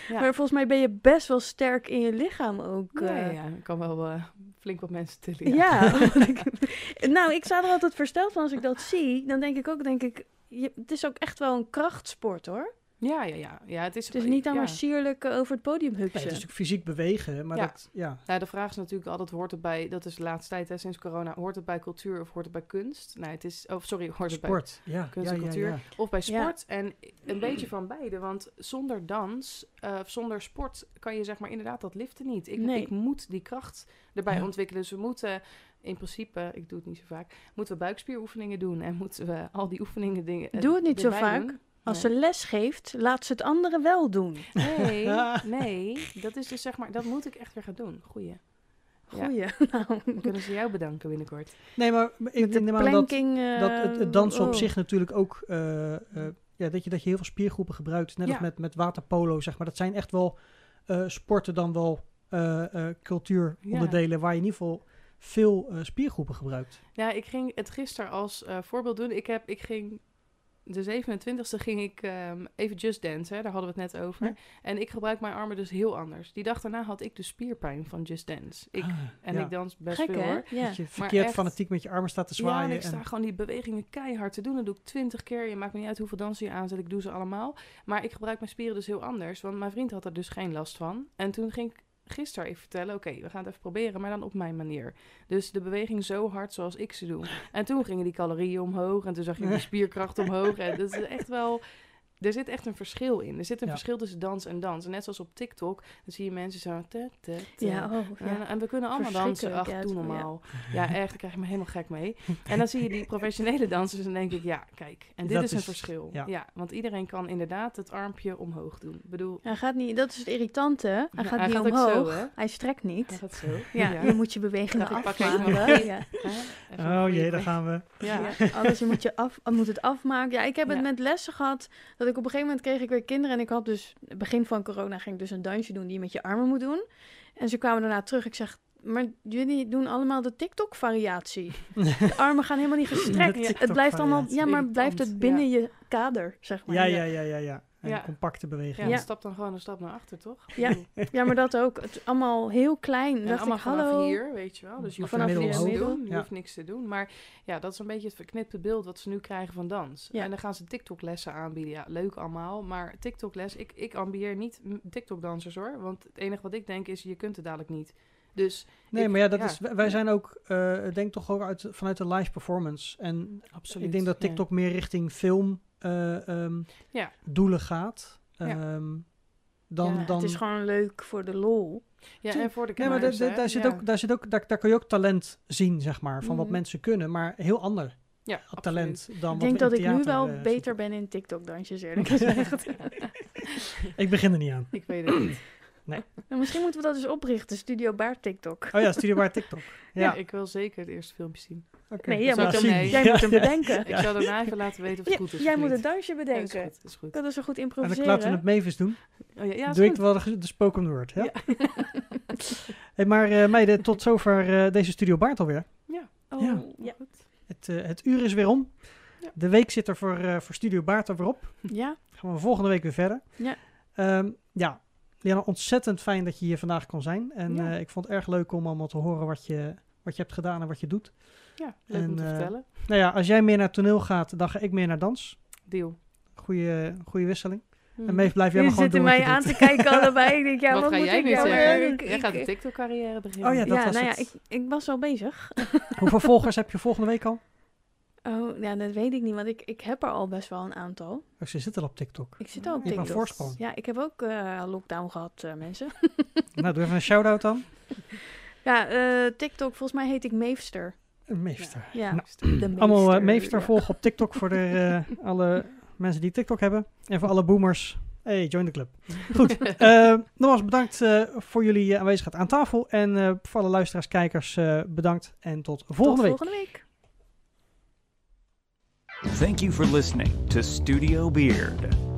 Ja. Maar volgens mij ben je best wel sterk in je lichaam ook. ja, ik kan wel flink wat mensen tillen. Ja, ik- nou, ik sta er altijd versteld van als ik dat zie. Dan denk ik ook, denk ik, je, het is ook echt wel een krachtsport hoor. Ja, ja, ja. ja het is, Het is niet dan ja. maar sierlijk eh, over het podium Nee, het is hupsen. natuurlijk fysiek bewegen, maar Ja. dat, ja. Nou, de vraag is natuurlijk altijd, hoort het bij, dat is de laatste tijd hè, sinds corona, hoort het bij cultuur of hoort het bij kunst? Nee, het is, oh sorry, hoort het bij Sport, ja. kunst ja, en cultuur. ja. Of bij Ja. sport. En een beetje van beide. Want zonder dans, eh, of zonder sport, kan je zeg maar inderdaad dat liften niet. Ik, Nee. ik moet die kracht erbij Ja. ontwikkelen. Dus we moeten in principe, ik doe het niet zo vaak, moeten we buikspieroefeningen doen. En moeten we al die oefeningen dingen. eh, Doe het niet zo vaak. doen. Als Nee. ze les geeft, laat ze het anderen wel doen. Nee, nee. Dat is dus zeg maar, dat moet ik echt weer gaan doen. Goeie. Ja. Goeie. Nou, Dan kunnen ze jou bedanken binnenkort. Nee, maar ik met de neem aan dat, dat het, het dansen op oh. zich natuurlijk ook... eh, eh, ja, dat, je, dat je heel veel spiergroepen gebruikt. Net als met, met waterpolo, zeg maar. Dat zijn echt wel eh, sporten dan wel eh, eh, cultuuronderdelen... waar je in ieder geval veel eh, spiergroepen gebruikt. Ja, ik ging het gisteren als eh, voorbeeld doen. Ik, heb, ik ging de 27e ging ik ehm, even Just Dance, hè, daar hadden we het net over. Ja. En ik gebruik mijn armen dus heel anders. Die dag daarna had ik de spierpijn van Just Dance. Ik, Ah, en ja. ik dans best Gek, veel hè? hoor. Ja. Dat je verkeerd echt- fanatiek met je armen staat te zwaaien. Ja, en ik sta en- gewoon die bewegingen keihard te doen. Dat doe ik twintig keer. Je maakt me niet uit hoeveel dansen je aanzet. Ik doe ze allemaal. Maar ik gebruik mijn spieren dus heel anders. Want mijn vriend had er dus geen last van. En toen ging ik gisteren even vertellen... Oké, we gaan het even proberen, maar dan op mijn manier. Dus de beweging zo hard zoals ik ze doe. En toen gingen die calorieën omhoog. En toen zag je die spierkracht omhoog. En dat is echt wel... Er zit echt een verschil in. Er zit een Ja. verschil tussen dans en dans. En net zoals op TikTok, dan zie je mensen zo... te, te, te. Ja, oh, En, ja. en we kunnen allemaal dansen. Ach, Verschrikkelijk, doe ja, normaal. Ja, echt, daar krijg je me helemaal gek mee. En dan zie je die professionele dansers en denk ik, ja, kijk. En dit Dat is een is- verschil. ja. Ja. want iedereen kan inderdaad het armpje omhoog doen. Ik bedoel, Hij gaat niet, dat is het irritante. Hij Ja, gaat hij niet gaat ook zo, omhoog. hij strekt hij niet. gaat zo. Ja, je moet je bewegingen afmaken. Ja. Oh jee, daar gaan we. Ja. Ja, alles je moet, je af, moet het afmaken. Ja, ik heb het Ja. met lessen gehad. Dat ik op een gegeven moment kreeg ik weer kinderen. En ik had dus, begin van corona ging ik dus een dansje doen die je met je armen moet doen. En ze kwamen daarna terug. Ik zeg, maar jullie doen allemaal de TikTok-variatie. De armen gaan helemaal niet gestrekt. Het blijft allemaal, ja, maar blijft het binnen je kader, zeg maar. Ja, ja, ja, ja, ja. En Ja. compacte bewegingen. Ja. dan stap dan gewoon een stap naar achter, toch? Ja. Ja, maar dat ook. Het, allemaal heel klein. En dacht allemaal ik, vanaf hallo. hier, weet je wel. Dus je hoeft Vanaf niks hier, te doen. Je Ja. hoeft niks te doen. Maar ja, dat is een beetje het verknipte beeld wat ze nu krijgen van dans. Ja. En dan gaan ze TikTok-lessen aanbieden. Ja, leuk allemaal. Maar TikTok-les, ik, ik ambieer niet TikTok-dansers hoor. Want het enige wat ik denk is, je kunt het dadelijk niet. Dus Nee, ik- maar ja, dat ja. Is, wij zijn ook, eh, ik denk toch ook uit, vanuit de live performance. En absoluut. ik denk dat ja. TikTok meer richting film eh, ehm, Ja. doelen gaat. Ja. Ehm, dan, Ja, dan, Het is gewoon leuk voor de lol. Ja, en voor de nee, maar daar- daar, zit ook, daar, zit ook, daar, daar kun je ook talent zien, zeg maar, van wat Mhm. mensen kunnen. Maar heel ander Ja, absoluut. talent dan Ik wat denk dat ik nu wel eh, beter ben in TikTok-dansjes, eerlijk gezegd. Ik begin er niet aan. Ik weet het niet. En misschien moeten we dat eens oprichten, Studio Baard TikTok. Oh ja, Studio Bar TikTok. Ja. Ja, ik wil zeker het eerste filmpje zien. oké. Nee, jij moet ik hem, nee. jij Ja, moet hem ja. bedenken. Ik zal daarna even laten weten of het Ja, goed is. jij moet het dansje Ja, is bedenken. goed, is goed. Dat is zo goed En dan improviseren. laten we het Mavis doen. Oh, ja, ja, is Doe ik goed. wel de, de spoken word. Ja? Ja. Hey, maar eh, meiden, tot zover eh, deze Studio Baard alweer. Oh, Ja. ja. Goed. Het, eh, het uur is weer om. Ja. De week zit er voor, eh, voor Studio Baard er weer op. Ja, Gaan we volgende week weer verder. Ja. Ehm, ja, Liana, ontzettend fijn dat je hier vandaag kon zijn. En Ja. eh, ik vond het erg leuk om allemaal te horen wat je, wat je hebt gedaan en wat je doet. Ja, leuk om te eh, vertellen. Nou ja, als jij meer naar toneel gaat, dan ga ik meer naar dans. Deal. Goeie, goeie wisseling. Mhm. En Meef, blijf jij maar gewoon doen mij aan doet. te kijken allebei. Ik denk, ja, wat, wat, ga moet jij ik nu nou zeggen? Ik- jij gaat de TikTok-carrière beginnen. Oh ja, dat ja, was nou ja, het. ik, ik was al bezig. Hoeveel volgers heb je volgende week al? Oh, ja, dat weet ik niet, want ik, ik heb er al best wel een aantal. Oh, ze zitten al op TikTok. Ik zit al op TikTok. voorsprong. Ja, ik heb ook eh, lockdown gehad, eh, mensen. nou, doe even een shout-out dan. Ja, eh, TikTok, volgens mij heet ik Meefster. Een meester. Ja, Nou, de meester. Allemaal uh, meester ja. volgen op TikTok voor de, eh, alle mensen die TikTok hebben. En voor alle boomers. Hey, join the club. Goed. eh nogmaals bedankt eh, voor jullie aanwezigheid aan tafel. En eh, voor alle luisteraars, kijkers, eh, bedankt. En tot volgende Tot week. volgende week. Thank you for listening to Studio Beard.